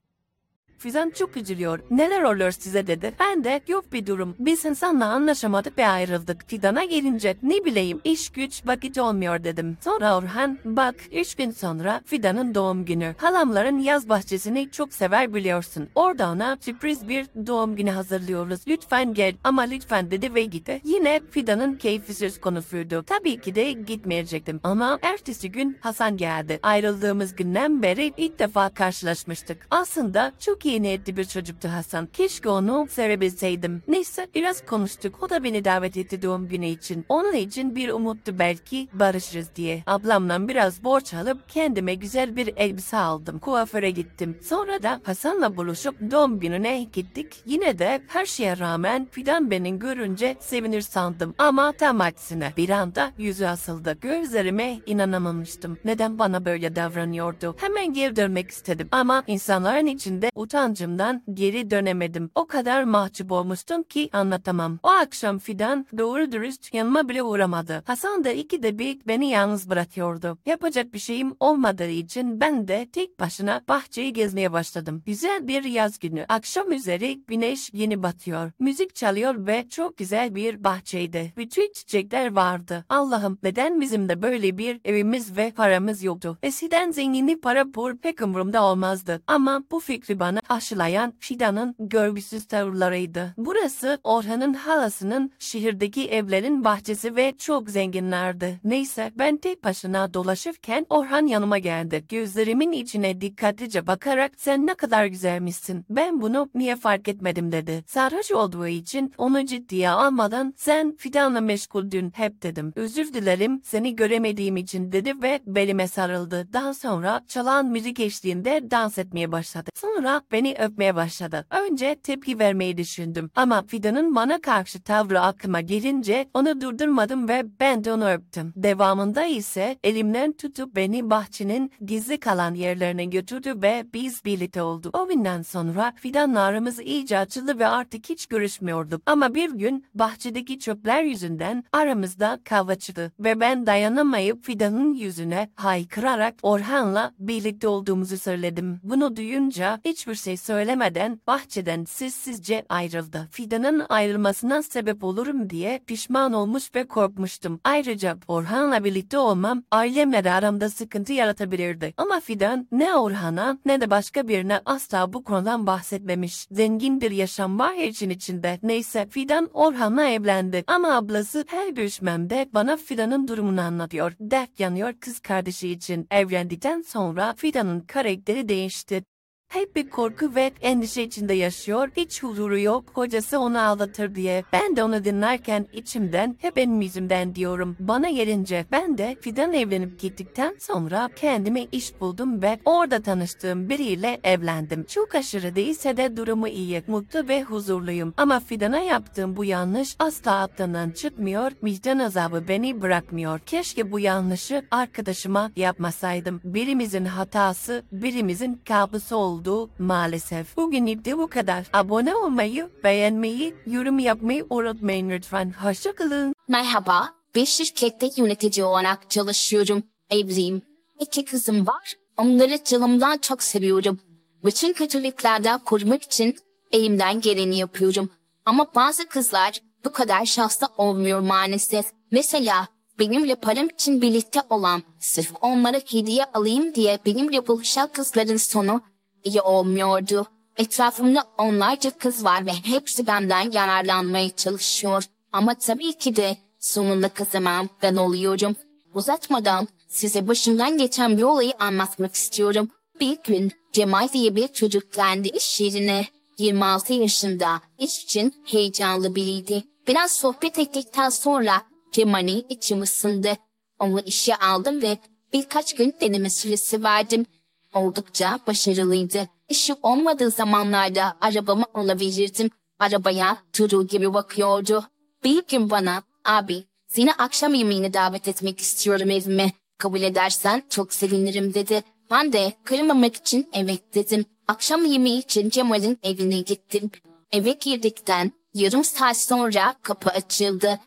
Fizan çok üzülüyor. Neler oluyor size dedi. Ben de yok bir durum. Biz insanla anlaşamadık ve ayrıldık. Fidan'a gelince ne bileyim iş güç vakit olmuyor dedim. Sonra Orhan bak üç gün sonra Fidan'ın doğum günü. Halamların yaz bahçesini çok sever biliyorsun. Orada ona sürpriz bir doğum günü hazırlıyoruz. Lütfen gel ama lütfen dedi ve gitti. Yine Fidan'ın keyfi söz konusuydu. Tabii ki de gitmeyecektim ama ertesi gün Hasan geldi. Ayrıldığımız günden beri ilk defa karşılaşmıştık. Aslında çok iyi niyetli bir çocuktu Hasan. Keşke onu sevebilseydim. Neyse biraz konuştuk. O da beni davet etti doğum günü için. Onun için bir umuttu belki barışırız diye. Ablamdan biraz borç alıp kendime güzel bir elbise aldım. Kuaföre gittim. Sonra da Hasan'la buluşup doğum gününe gittik. Yine de her şeye rağmen Fidan beni görünce sevinir sandım. Ama tam aksine bir anda yüzü asıldı. Gözlerime inanamamıştım. Neden bana böyle davranıyordu? Hemen geri dönmek istedim. Ama insanların içinde utancımdan geri dönemedim. O kadar mahcup olmuştum ki anlatamam. O akşam Fidan doğru dürüst yanıma bile uğramadı. Hasan da ikide bir beni yalnız bırakıyordu. Yapacak bir şeyim olmadığı için ben de tek başına bahçeyi gezmeye başladım. Güzel bir yaz günü. Akşam üzeri güneş yeni batıyor. Müzik çalıyor ve çok güzel bir bahçeydi. Bütün çiçekler vardı. Allah'ım neden bizim de böyle bir evimiz ve paramız yoktu? Eskiden zenginlik para pul pek umurumda olmazdı. Ama bu fikri bana aşılayan Fidan'ın görgüsüz tavırlarıydı. Burası Orhan'ın halasının şehirdeki evlerin bahçesi ve çok zenginlerdi. Neyse ben tek başına dolaşırken Orhan yanıma geldi. Gözlerimin içine dikkatlice bakarak sen ne kadar güzelmişsin. Ben bunu niye fark etmedim dedi. Sarhoş olduğu için onu ciddiye almadan sen Fidan'la meşguldün hep dedim. Özür dilerim seni göremediğim için dedi ve belime sarıldı. Daha sonra çalan müzik eşliğinde dans etmeye başladı. Sonra beni öpmeye başladı. Önce tepki vermeyi düşündüm ama Fidan'ın bana karşı tavrı aklıma gelince onu durdurmadım ve ben de onu öptüm. Devamında ise elimden tutup beni bahçenin gizli kalan yerlerine götürdü ve biz birlikte olduk. O günden sonra Fidan'la aramız iyice açıldı ve artık hiç görüşmüyorduk. Ama bir gün bahçedeki çöpler yüzünden aramızda kavga çıktı ve ben dayanamayıp Fidan'ın yüzüne haykırarak Orhan'la birlikte olduğumuzu söyledim. Bunu duyunca hiçbir şey söylemeden bahçeden sessizce ayrıldı. Fidan'ın ayrılmasına sebep olurum diye pişman olmuş ve korkmuştum. Ayrıca Orhan'la birlikte olmam ailemle de aramda sıkıntı yaratabilirdi. Ama Fidan ne Orhan'a ne de başka birine asla bu konudan bahsetmemiş. Zengin bir yaşam var için içinde. Neyse Fidan Orhan'la evlendi. Ama ablası her görüşmemde bana Fidan'ın durumunu anlatıyor. Dert yanıyor kız kardeşi için. Evlendikten sonra Fidan'ın karakteri değişti. Hep bir korku ve endişe içinde yaşıyor, hiç huzuru yok, kocası onu aldatır diye. Ben de onu dinlerken içimden hep benim yüzümden diyorum. Bana gelince ben de Fidan evlenip gittikten sonra kendime iş buldum ve orada tanıştığım biriyle evlendim. Çok aşırı değilse de durumu iyi, mutlu ve huzurluyum. Ama Fidan'a yaptığım bu yanlış asla aklından çıkmıyor, vicdan azabı beni bırakmıyor. Keşke bu yanlışı arkadaşıma yapmasaydım. Birimizin hatası, birimizin kabusu oldu maalesef. Bugün de bu kadar. Abone olmayı, beğenmeyi, yorum yapmayı unutmayın lütfen. Hoşçakalın. Merhaba, bir şirkette yönetici olarak çalışıyorum. Evliyim. İki kızım var. Onları canımdan çok seviyorum. Bütün kötülüklerden korumak için elimden geleni yapıyorum. Ama bazı kızlar bu kadar şanslı olmuyor maalesef. Mesela benimle param için birlikte olan, sırf onlara hediye alayım diye benimle buluşan kızların sonu iyi olmuyordu. Etrafımda onlarca kız var ve hepsi benden yararlanmaya çalışıyor. Ama tabii ki de sonunda kazanan ben oluyorum. Uzatmadan size başımdan geçen bir olayı anlatmak istiyorum. Bir gün Cemal diye bir çocuk geldi iş yerine. 26 yaşında, iş için heyecanlı biriydi. Biraz sohbet ettikten sonra Cemal'i içim ısındı. Onu işe aldım ve birkaç gün deneme süresi verdim. Oldukça başarılıydı. İşi olmadığı zamanlarda arabamı ona verirdim. Arabaya turu gibi bakıyordu. Bir gün bana, abi seni akşam yemeğine davet etmek istiyorum evime. Kabul edersen çok sevinirim dedi. Ben de kırmamak için evet dedim. Akşam yemeği için Cemal'in evine gittim. Eve girdikten yarım saat sonra kapı açıldı.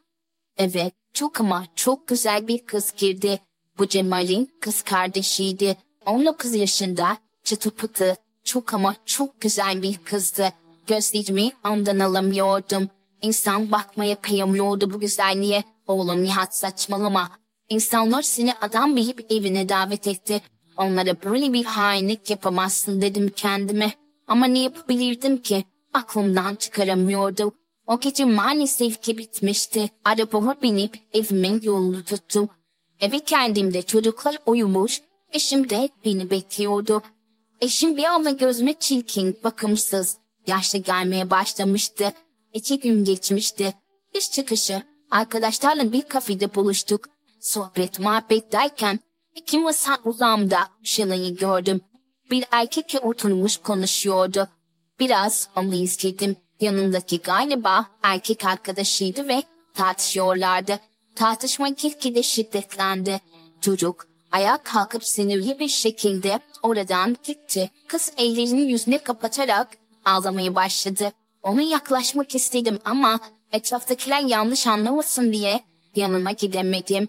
Evet, çok ama çok güzel bir kız girdi. Bu Cemal'in kız kardeşiydi. 19 yaşında, çıtı pıtı, çok ama çok güzel bir kızdı. Gözlerimi ondan alamıyordum. İnsan bakmaya kıyamıyordu bu güzelliğe. Oğlum Nihat saçmalama. İnsanlar seni adam bilip evine davet etti. Onlara böyle bir hainlik yapamazsın dedim kendime. Ama ne yapabilirdim ki? Aklımdan çıkaramıyordum. O gece maalesef ki bitmişti. Arabama binip evimin yolunu tuttum. Eve geldiğimde çocuklar uyumuş, eşim de beni bekliyordu. Eşim bir anda gözüme çirkin, bakımsız, yaşlı gelmeye başlamıştı. İki gün geçmişti. İş çıkışı arkadaşlarla bir kafede buluştuk. Sohbet muhabbet derken iki masa uzağımda Shelley'i gördüm. Bir erkekle oturmuş konuşuyordu. Biraz onu izledim. Yanındaki galiba erkek arkadaşıydı ve tartışıyorlardı. Tartışma gitgide şiddetlendi. Çocuk ayağa kalkıp sinirli bir şekilde oradan gitti. Kız ellerini yüzüne kapatarak ağlamaya başladı. Ona yaklaşmak istedim ama etraftakiler yanlış anlamasın diye yanıma gidemedim.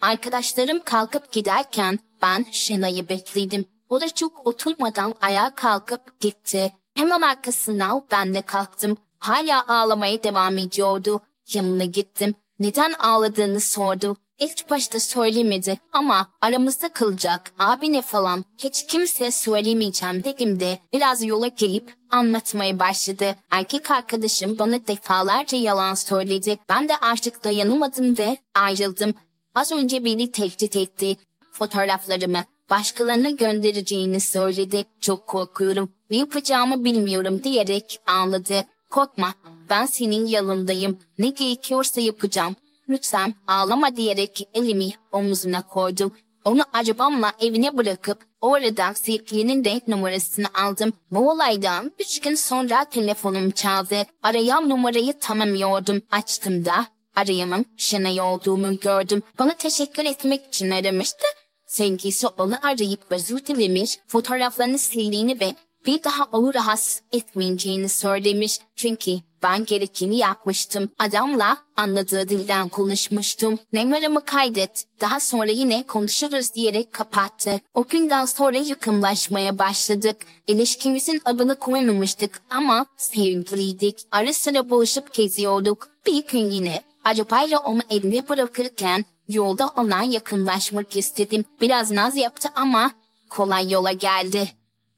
Arkadaşlarım kalkıp giderken ben Şenay'ı bekledim. O da çok oturmadan ayağa kalkıp gitti. Hemen arkasından ben de kalktım. Hala ağlamaya devam ediyordu. Yanına gittim. Neden ağladığını sordu. İlk başta söylemedi ama aramızda kalacak abine falan hiç kimseye söylemeyeceğim dedim de biraz yola gelip anlatmaya başladı. Erkek arkadaşım bana defalarca yalan söyledi. Ben de artık dayanamadım ve ayrıldım. Az önce beni tehdit etti. Fotoğraflarımı başkalarına göndereceğini söyledi. Çok korkuyorum. Ne yapacağımı bilmiyorum diyerek ağladı. Korkma ben senin yanındayım. Ne gerekiyorsa yapacağım. Lütfen ağlama diyerek elimi omuzuna koydum. Onu arabamla evine bırakıp oradan sevgilinin de numarasını aldım. Bu olaydan üç gün sonra telefonum çaldı. Arayan numarayı tanımıyordum. Açtım da arayanın Şenay olduğumu gördüm. Bana teşekkür etmek için aramıştı. Sevgilisi onu arayıp özür dilemiş, fotoğraflarını sildiğini ve bir daha onu rahatsız etmeyeceğini söylemiş. Çünkü Ben gerekeni yapmıştım. Adamla anladığı dilden konuşmuştum. Numaramı kaydet. Daha sonra yine konuşuruz diyerek kapattı. O günden sonra yakınlaşmaya başladık. İlişkimizin adını koymamıştık ama sevgiliydik. Ara sıra buluşup geziyorduk. Bir gün yine arabayla onu evine bırakırken yolda ona yakınlaşmak istedim. Biraz naz yaptı ama kolay yola geldi.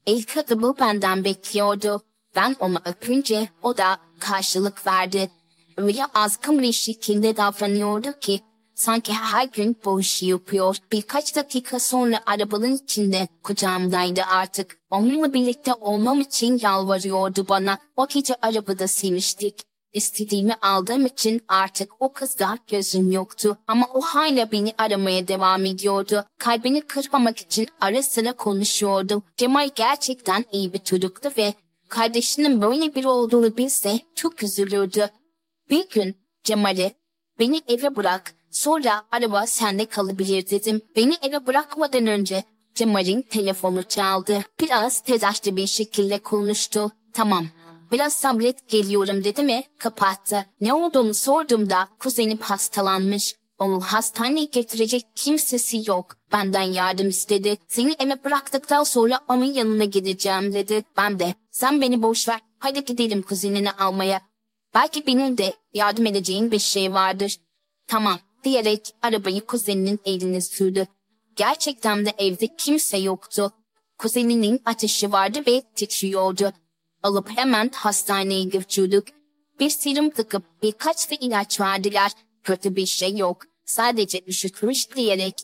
İlk adımı benden bekliyordu. Ben onu öpünce o da karşılık verdi. Öyle azgın bir şekilde davranıyordu ki sanki her gün bu işi yapıyor. Birkaç dakika sonra arabanın içinde kucağımdaydı artık. Onunla birlikte olmam için yalvarıyordu bana. O gece arabada seviştik. İstediğimi aldığım için artık o kızda gözüm yoktu. Ama o hala beni aramaya devam ediyordu. Kalbini kırmamak için ara sıra konuşuyordu. Cemal gerçekten iyi bir çocuktu ve kardeşinin böyle biri olduğunu bilse çok üzülürdü. Bir gün Cemal'e beni eve bırak sonra araba sende kalabilir dedim. Beni eve bırakmadan önce Cemal'in telefonu çaldı. Biraz telaşlı bir şekilde konuştu. Tamam Biraz sabret geliyorum dedi mi kapattı. Ne olduğunu sorduğumda kuzenim hastalanmış. Onu hastaneye getirecek kimsesi yok. Benden yardım istedi. Seni eve bıraktıktan sonra onun yanına gideceğim dedi. Ben de sen beni boş ver. Hadi gidelim kuzenini almaya. Belki benim de yardım edeceğin bir şey vardır. Tamam diyerek arabayı kuzeninin eline sürdü. Gerçekten de evde kimse yoktu. Kuzeninin ateşi vardı ve titriyordu alıp hemen hastaneye götürdük. Bir serum takıp birkaç da ilaç verdiler. Kötü bir şey yok. Sadece üşütmüş diyerek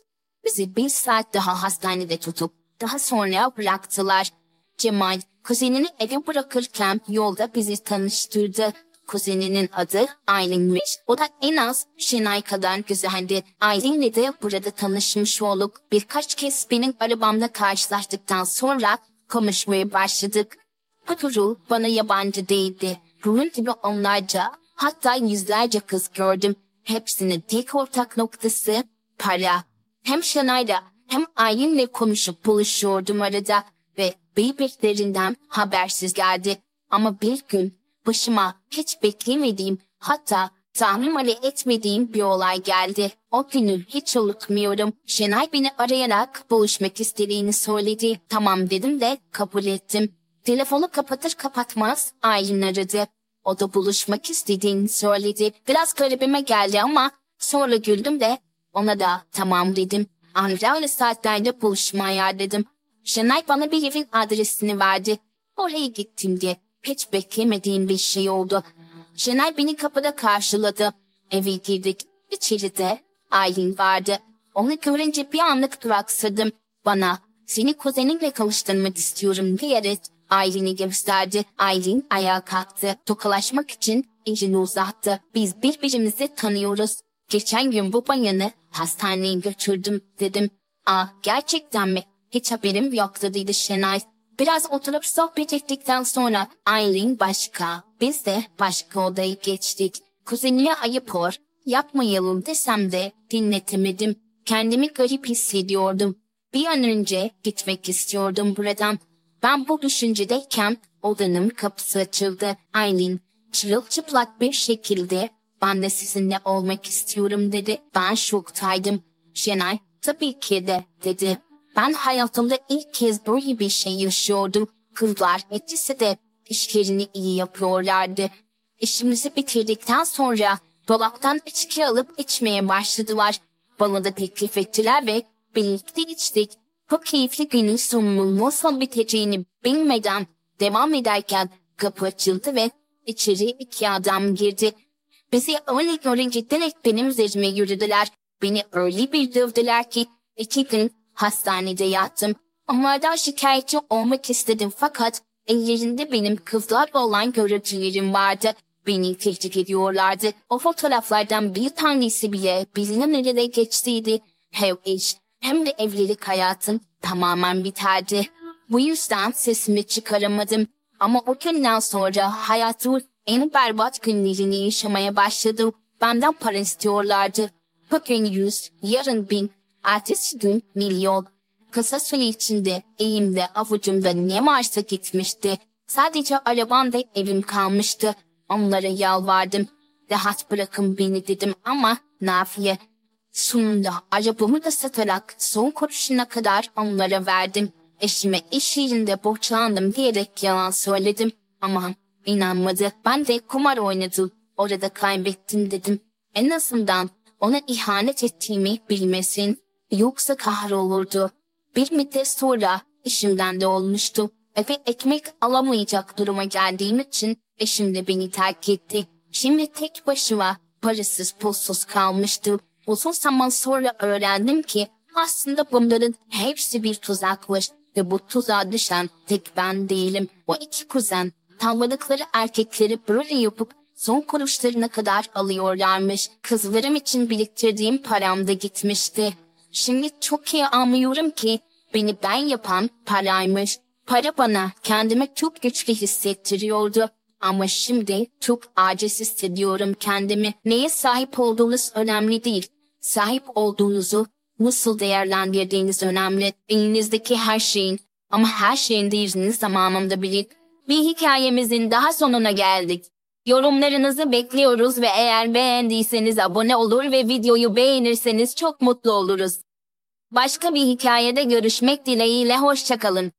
bizi bir saat daha hastanede tutup daha sonra bıraktılar. Cemal kuzenini eve bırakırken yolda bizi tanıştırdı. Kuzeninin adı Aylin'miş. O da en az Şenay kadar güzeldi. Aylin'le de burada tanışmış olduk. Birkaç kez benim arabamda karşılaştıktan sonra konuşmaya başladık. Paturu bana yabancı değildi. Bunun gibi onlarca hatta yüzlerce kız gördüm. Hepsinin tek ortak noktası para. Hem Şanay'la hem Aylin'le konuşup buluşuyordum arada ve birbirlerinden habersiz geldi. Ama bir gün başıma hiç beklemediğim hatta tahmin bile etmediğim bir olay geldi. O günü hiç unutmuyorum. Şenay beni arayarak buluşmak istediğini söyledi. Tamam dedim de kabul ettim. Telefonu kapatır kapatmaz Aylin aradı. O da buluşmak istediğini söyledi. Biraz garibime geldi ama sonra güldüm de ona da tamam dedim. Anca öyle saatlerde buluşma ayarladım. Şenay bana bir evin adresini verdi. Oraya gittim diye hiç beklemediğim bir şey oldu. Şenay beni kapıda karşıladı. Eve girdik. İçeride Aylin vardı. Onu görünce bir anlık duraksadım. Bana seni kuzeninle kavuşturmak istiyorum diyerek Aylin'i gösterdi. Aylin ayağa kalktı. Tokalaşmak için elini uzattı. Biz birbirimizi tanıyoruz. Geçen gün bu bayanı hastaneye götürdüm dedim. Aa gerçekten mi? Hiç haberim yoktu dedi Şenay. Biraz oturup sohbet ettikten sonra Aylin başka, biz de başka odaya geçtik. Kuzenine ayıp or, yapmayalım desem de dinletemedim. Kendimi garip hissediyordum. Bir an önce gitmek istiyordum buradan. Ben bu düşüncedeyken odanın kapısı açıldı. Aylin çırılçıplak bir şekilde ben de sizinle olmak istiyorum dedi. Ben şoktaydım. Şenay tabii ki de dedi. Ben hayatımda ilk kez böyle bir şey yaşıyordum. Kızlar ikisi de işlerini iyi yapıyorlardı. İşimizi bitirdikten sonra dolaptan içki alıp içmeye başladılar. Bana da teklif ettiler ve birlikte içtik. Bu keyifli günün sonunun nasıl biteceğini bilmeden devam ederken kapı açıldı ve içeri iki adam girdi. Bizi öyle görünce direkt benim üzerime yürüdüler. Beni öyle bir dövdüler ki iki gün hastanede yattım. Onlardan şikayetçi olmak istedim fakat ellerinde benim kızlarla olan görüntülerim vardı. Beni tehdit ediyorlardı. O fotoğraflardan bir tanesi bile bilinen ele geçtiydi. Hem iş hem de evlilik hayatım tamamen biterdi. Bu yüzden sesimi çıkaramadım. Ama o günden sonra hayatımın en berbat günlerini yaşamaya başladım. Benden para istiyorlardı. Bugün yüz, yarın bin, ertesi gün milyon. Kısa süre içinde elimde avucumda ne varsa gitmişti. Sadece arabam ve evim kalmıştı. Onlara yalvardım. Rahat bırakın beni dedim ama nafiye. Sonunda arabamı da satarak son kuruşuna kadar onlara verdim. Eşime iş yerinde borçlandım diyerek yalan söyledim. Ama inanmadı. Ben de kumar oynadım. Orada kaybettim dedim. En azından ona ihanet ettiğimi bilmesin. Yoksa kahrolurdu. Bir müddet sonra işimden de olmuştu. Eve ekmek alamayacak duruma geldiğim için eşim de beni terk etti. Şimdi tek başıma parasız pulsuz kalmıştım. Uzun zaman sonra öğrendim ki aslında bunların hepsi bir tuzakmış ve bu tuzağa düşen tek ben değilim. O iki kuzen tavladıkları erkekleri böyle yapıp son kuruşlarına kadar alıyorlarmış. Kızlarım için biriktirdiğim param da gitmişti. Şimdi çok iyi anlıyorum ki beni ben yapan paraymış. Para bana kendimi çok güçlü hissettiriyordu. Ama şimdi çok aciz hissediyorum kendimi. Neye sahip olduğunuz önemli değil. Sahip olduğunuzu nasıl değerlendirdiğiniz önemli. Elinizdeki her şeyin ama her şeyin değerini zamanında bilin. Bir hikayemizin daha sonuna geldik. Yorumlarınızı bekliyoruz ve eğer beğendiyseniz abone olur ve videoyu beğenirseniz çok mutlu oluruz. Başka bir hikayede görüşmek dileğiyle hoşçakalın.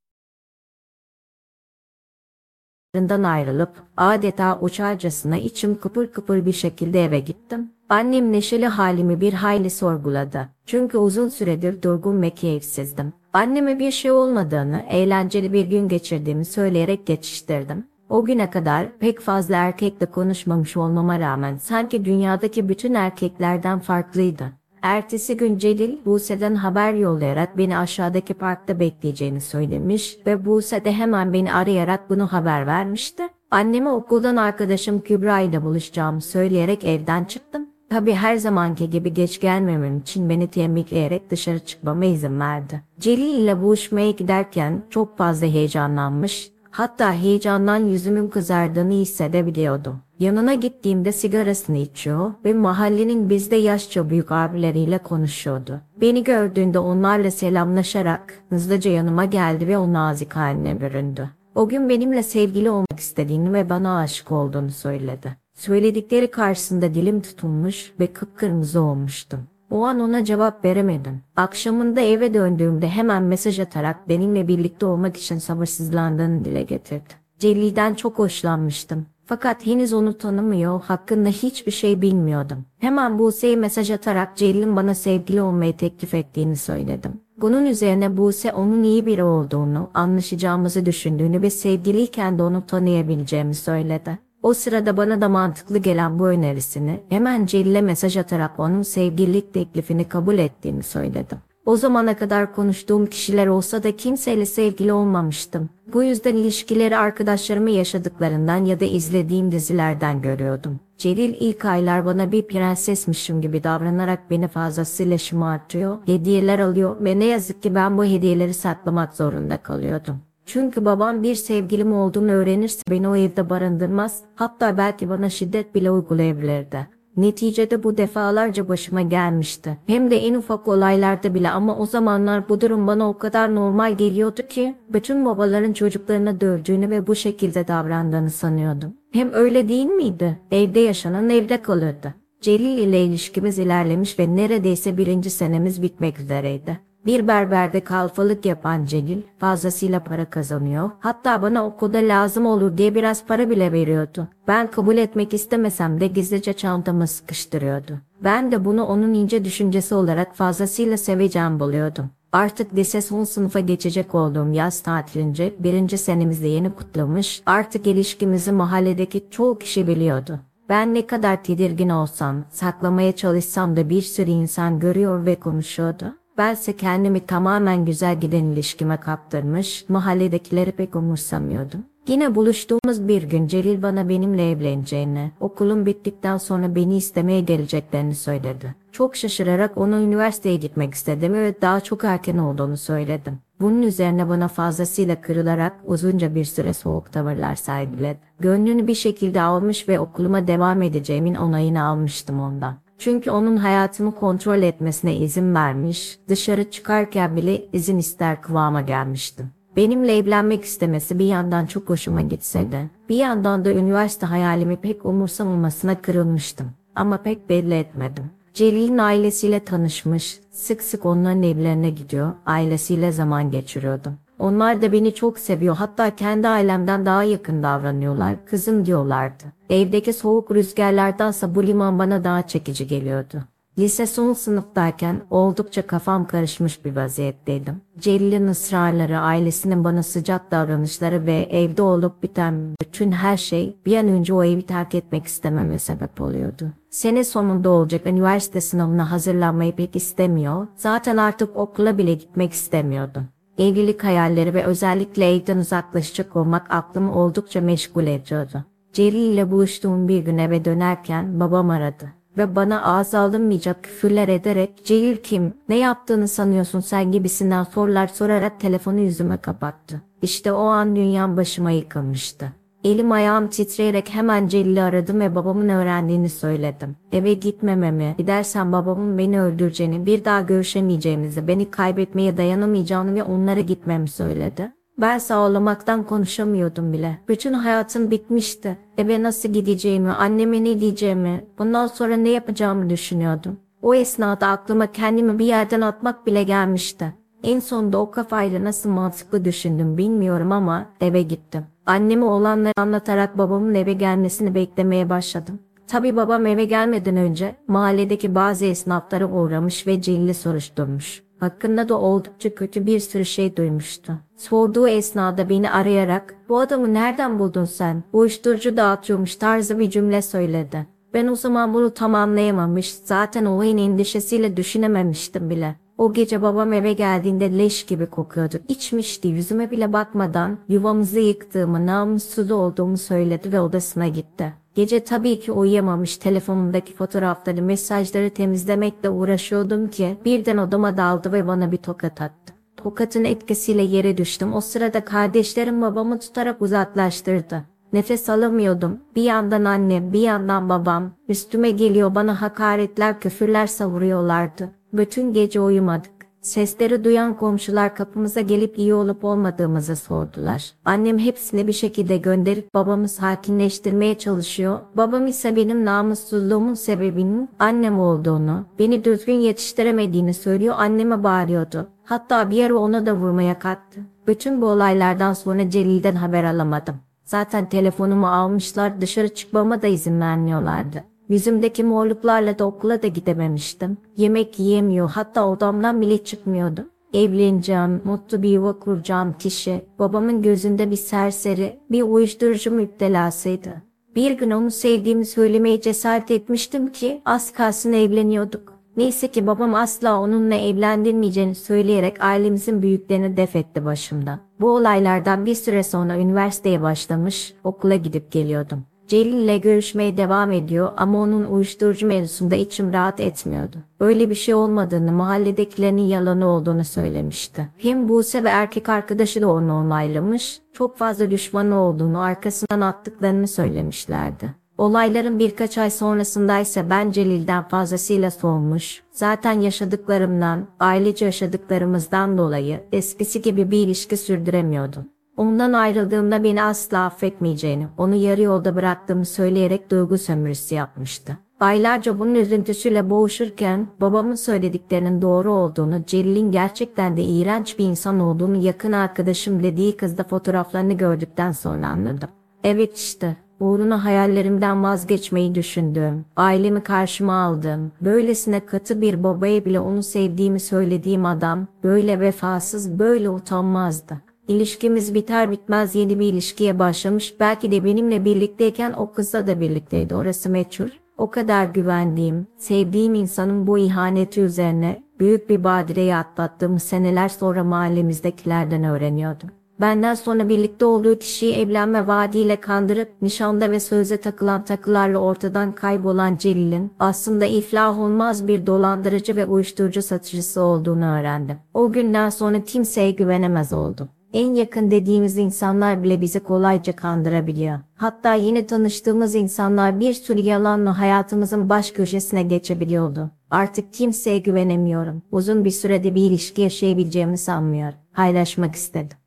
Ayrılıp adeta uçarcasına içim kıpır kıpır bir şekilde eve gittim. Annem neşeli halimi bir hayli sorguladı. Çünkü uzun süredir durgun ve keyifsizdim. Anneme bir şey olmadığını, eğlenceli bir gün geçirdiğimi söyleyerek geçiştirdim. O güne kadar pek fazla erkekle konuşmamış olmama rağmen sanki dünyadaki bütün erkeklerden farklıydı. Ertesi gün Celil Buse'den haber yollayarak beni aşağıdaki parkta bekleyeceğini söylemiş ve Buse de hemen beni arayarak bunu haber vermişti. Anneme okuldan arkadaşım Kübra ile buluşacağımı söyleyerek evden çıktım. Tabi her zamanki gibi geç gelmemem için beni tembihleyerek dışarı çıkmama izin verdi. Celil ile buluşmaya giderken çok fazla heyecanlanmış, hatta heyecandan yüzümün kızardığını hissedebiliyordum. Yanına gittiğimde sigarasını içiyor ve mahallenin bizde yaşça büyük abileriyle konuşuyordu. Beni gördüğünde onlarla selamlaşarak hızlıca yanıma geldi ve o nazik haline büründü. O gün benimle sevgili olmak istediğini ve bana aşık olduğunu söyledi. Söyledikleri karşısında dilim tutulmuş ve kıpkırmızı olmuştum. O an ona cevap veremedim. Akşamında eve döndüğümde hemen mesaj atarak benimle birlikte olmak için sabırsızlandığını dile getirdi. Celil'den çok hoşlanmıştım. Fakat henüz onu tanımıyor, hakkında hiçbir şey bilmiyordum. Hemen Buse'ye mesaj atarak Celil'in bana sevgili olmayı teklif ettiğini söyledim. Bunun üzerine Buse onun iyi biri olduğunu, anlaşacağımızı düşündüğünü ve sevgiliyken de onu tanıyabileceğimi söyledi. O sırada bana da mantıklı gelen bu önerisini hemen Celil'e mesaj atarak onun sevgililik teklifini kabul ettiğimi söyledim. O zamana kadar konuştuğum kişiler olsa da kimseyle sevgili olmamıştım. Bu yüzden ilişkileri arkadaşlarımı yaşadıklarından ya da izlediğim dizilerden görüyordum. Celil ilk aylar bana bir prensesmişim gibi davranarak beni fazlasıyla şımartıyor, hediyeler alıyor ve ne yazık ki ben bu hediyeleri saklamak zorunda kalıyordum. Çünkü babam bir sevgilim olduğunu öğrenirse beni o evde barındırmaz, hatta belki bana şiddet bile uygulayabilirdi. Neticede bu defalarca başıma gelmişti. Hem de en ufak olaylarda bile ama o zamanlar bu durum bana o kadar normal geliyordu ki bütün babaların çocuklarına dövdüğünü ve bu şekilde davrandığını sanıyordum. Hem öyle değil miydi? Evde yaşanan evde kalırdı. Celil ile ilişkimiz ilerlemiş ve neredeyse birinci senemiz bitmek üzereydi. Bir berberde kalfalık yapan Celil fazlasıyla para kazanıyor. Hatta bana okulda lazım olur diye biraz para bile veriyordu. Ben kabul etmek istemesem de gizlice çantama sıkıştırıyordu. Ben de bunu onun ince düşüncesi olarak fazlasıyla seveceğim buluyordum. Artık lise son sınıfa geçecek olduğum yaz tatilince birinci senemizde yeni kutlamış, artık ilişkimizi mahalledeki çoğu kişi biliyordu. Ben ne kadar tedirgin olsam, saklamaya çalışsam da bir sürü insan görüyor ve konuşuyordu. Bense kendimi tamamen güzel giden ilişkime kaptırmış, mahalledekileri pek umursamıyordum. Yine buluştuğumuz bir gün Celil bana benimle evleneceğini, okulum bittikten sonra beni istemeye geleceklerini söyledi. Çok şaşırarak ona üniversiteye gitmek istediğimi ve daha çok erken olduğunu söyledim. Bunun üzerine bana fazlasıyla kırılarak uzunca bir süre soğuk tavırlar sergiledi. Gönlünü bir şekilde almış ve okuluma devam edeceğimin onayını almıştım ondan. Çünkü onun hayatımı kontrol etmesine izin vermiş, dışarı çıkarken bile izin ister kıvama gelmiştim. Benimle evlenmek istemesi bir yandan çok hoşuma gitse de Bir yandan da üniversite hayalimi pek umursamamasına kırılmıştım. Ama pek belli etmedim. Celil'in ailesiyle tanışmış, sık sık onların evlerine gidiyor, ailesiyle zaman geçiriyordum. Onlar da beni çok seviyor, hatta kendi ailemden daha yakın davranıyorlar, kızım diyorlardı. Evdeki soğuk rüzgarlardansa bu liman bana daha çekici geliyordu. Lise son sınıftayken oldukça kafam karışmış bir vaziyetteydim. Celil'in ısrarları, ailesinin bana sıcak davranışları ve evde olup biten bütün her şey bir an önce o evi terk etmek istememe sebep oluyordu. Sene sonunda olacak üniversite sınavına hazırlanmayı pek istemiyor, zaten artık okula bile gitmek istemiyordum. Evlilik hayalleri ve özellikle evden uzaklaşacak olmak aklımı oldukça meşgul ediyordu. Celil ile buluştuğum bir gün eve dönerken babam aradı ve bana ağız alınmayacak küfürler ederek Celil kim, ne yaptığını sanıyorsun sen gibisinden sorular sorarak telefonu yüzüme kapattı. İşte o an dünyam başıma yıkılmıştı. Elim ayağım titreyerek hemen Celil'i aradım ve babamın öğrendiğini söyledim. Eve gitmememi, gidersem babamın beni öldüreceğini, bir daha görüşemeyeceğimizi, beni kaybetmeye dayanamayacağını ve onlara gitmemi söyledi. Ben sağlamaktan konuşamıyordum bile. Bütün hayatım bitmişti. Eve nasıl gideceğimi, anneme ne diyeceğimi, bundan sonra ne yapacağımı düşünüyordum. O esnada aklıma kendimi bir yerden atmak bile gelmişti. En sonunda o kafayla nasıl mantıklı düşündüm bilmiyorum ama eve gittim. Anneme olanları anlatarak babamın eve gelmesini beklemeye başladım. Tabi babam eve gelmeden önce mahalledeki bazı esnaflara uğramış ve Celil'i soruşturmuş. Hakkında da oldukça kötü bir sürü şey duymuştu. Sorduğu esnada beni arayarak bu adamı nereden buldun sen? Uyuşturucu dağıtıyormuş tarzı bir cümle söyledi. Ben o zaman bunu tam anlayamamış, zaten olayın endişesiyle düşünememiştim bile. O gece babam eve geldiğinde leş gibi kokuyordu. İçmişti, yüzüme bile bakmadan yuvamızı yıktığımı, namussuz olduğumu söyledi ve odasına gitti. Gece tabii ki uyuyamamış telefonumdaki fotoğrafları, mesajları temizlemekle uğraşıyordum ki birden odama daldı ve bana bir tokat attı. Tokatın etkisiyle yere düştüm. O sırada kardeşlerim babamı tutarak uzaklaştırdı. Nefes alamıyordum. Bir yandan annem, bir yandan babam. Üstüme geliyor bana hakaretler, küfürler savuruyorlardı. Bütün gece uyumadık. Sesleri duyan komşular kapımıza gelip iyi olup olmadığımızı sordular. Annem hepsini bir şekilde gönderip babamı sakinleştirmeye çalışıyor. Babam ise benim namussuzluğumun sebebinin annem olduğunu, beni düzgün yetiştiremediğini söylüyor, anneme bağırıyordu. Hatta bir ara ona da vurmaya kalktı. Bütün bu olaylardan sonra Celil'den haber alamadım. Zaten telefonumu almışlar dışarı çıkmama da izin vermiyorlardı. Yüzümdeki morluklarla da okula da gidememiştim. Yemek yiyemiyor hatta odamdan bile çıkmıyordum. Evleneceğim, mutlu bir yuva kuracağım kişi, babamın gözünde bir serseri, bir uyuşturucu müptelasıydı. Bir gün onu sevdiğimi söylemeye cesaret etmiştim ki az kalsın evleniyorduk. Neyse ki babam asla onunla evlendirmeyeceğini söyleyerek ailemizin büyüklerini def etti başımda. Bu olaylardan bir süre sonra üniversiteye başlamış, okula gidip geliyordum. Celil ile görüşmeye devam ediyor ama onun uyuşturucu mevzusunda içim rahat etmiyordu. Öyle bir şey olmadığını, mahalledekilerin yalanı olduğunu söylemişti. Hem Buse ve erkek arkadaşı da onu onaylamış, çok fazla düşmanı olduğunu, arkasından attıklarını söylemişlerdi. Olayların birkaç ay sonrasında ise ben Celil'den fazlasıyla soğumuş, zaten yaşadıklarımdan, ailece yaşadıklarımızdan dolayı eskisi gibi bir ilişki sürdüremiyordum. Ondan ayrıldığımda beni asla affetmeyeceğini, onu yarı yolda bıraktığımı söyleyerek duygu sömürüsü yapmıştı. Aylarca bunun üzüntüsüyle boğuşurken babamın söylediklerinin doğru olduğunu, Celil'in gerçekten de iğrenç bir insan olduğunu yakın arkadaşım dediği kızda fotoğraflarını gördükten sonra anladım. Evet işte, uğruna hayallerimden vazgeçmeyi düşündüm. Ailemi karşıma aldım. Böylesine katı bir babaya bile onu sevdiğimi söylediğim adam, böyle vefasız, böyle utanmazdı. İlişkimiz biter bitmez yeni bir ilişkiye başlamış. Belki de benimle birlikteyken o kızla da birlikteydi. Orası meçhul. O kadar güvendiğim, sevdiğim insanın bu ihaneti üzerine büyük bir badireyi atlattığım seneler sonra mahallemizdekilerden öğreniyordum. Benden sonra birlikte olduğu kişiyi evlenme vaadiyle kandırıp nişanda ve söze takılan takılarla ortadan kaybolan Celil'in aslında iflah olmaz bir dolandırıcı ve uyuşturucu satıcısı olduğunu öğrendim. O günden sonra kimseye güvenemez oldum. En yakın dediğimiz insanlar bile bizi kolayca kandırabiliyor. Hatta yeni tanıştığımız insanlar bir sürü yalanla hayatımızın baş köşesine geçebiliyordu. Artık kimseye güvenemiyorum. Uzun bir sürede bir ilişki yaşayabileceğimi sanmıyorum. Paylaşmak istedim.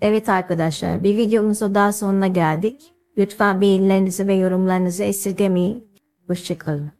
Evet arkadaşlar bir videomuzun daha sonuna geldik. Lütfen beğenilerinizi ve yorumlarınızı esirgemeyin. Hoşçakalın.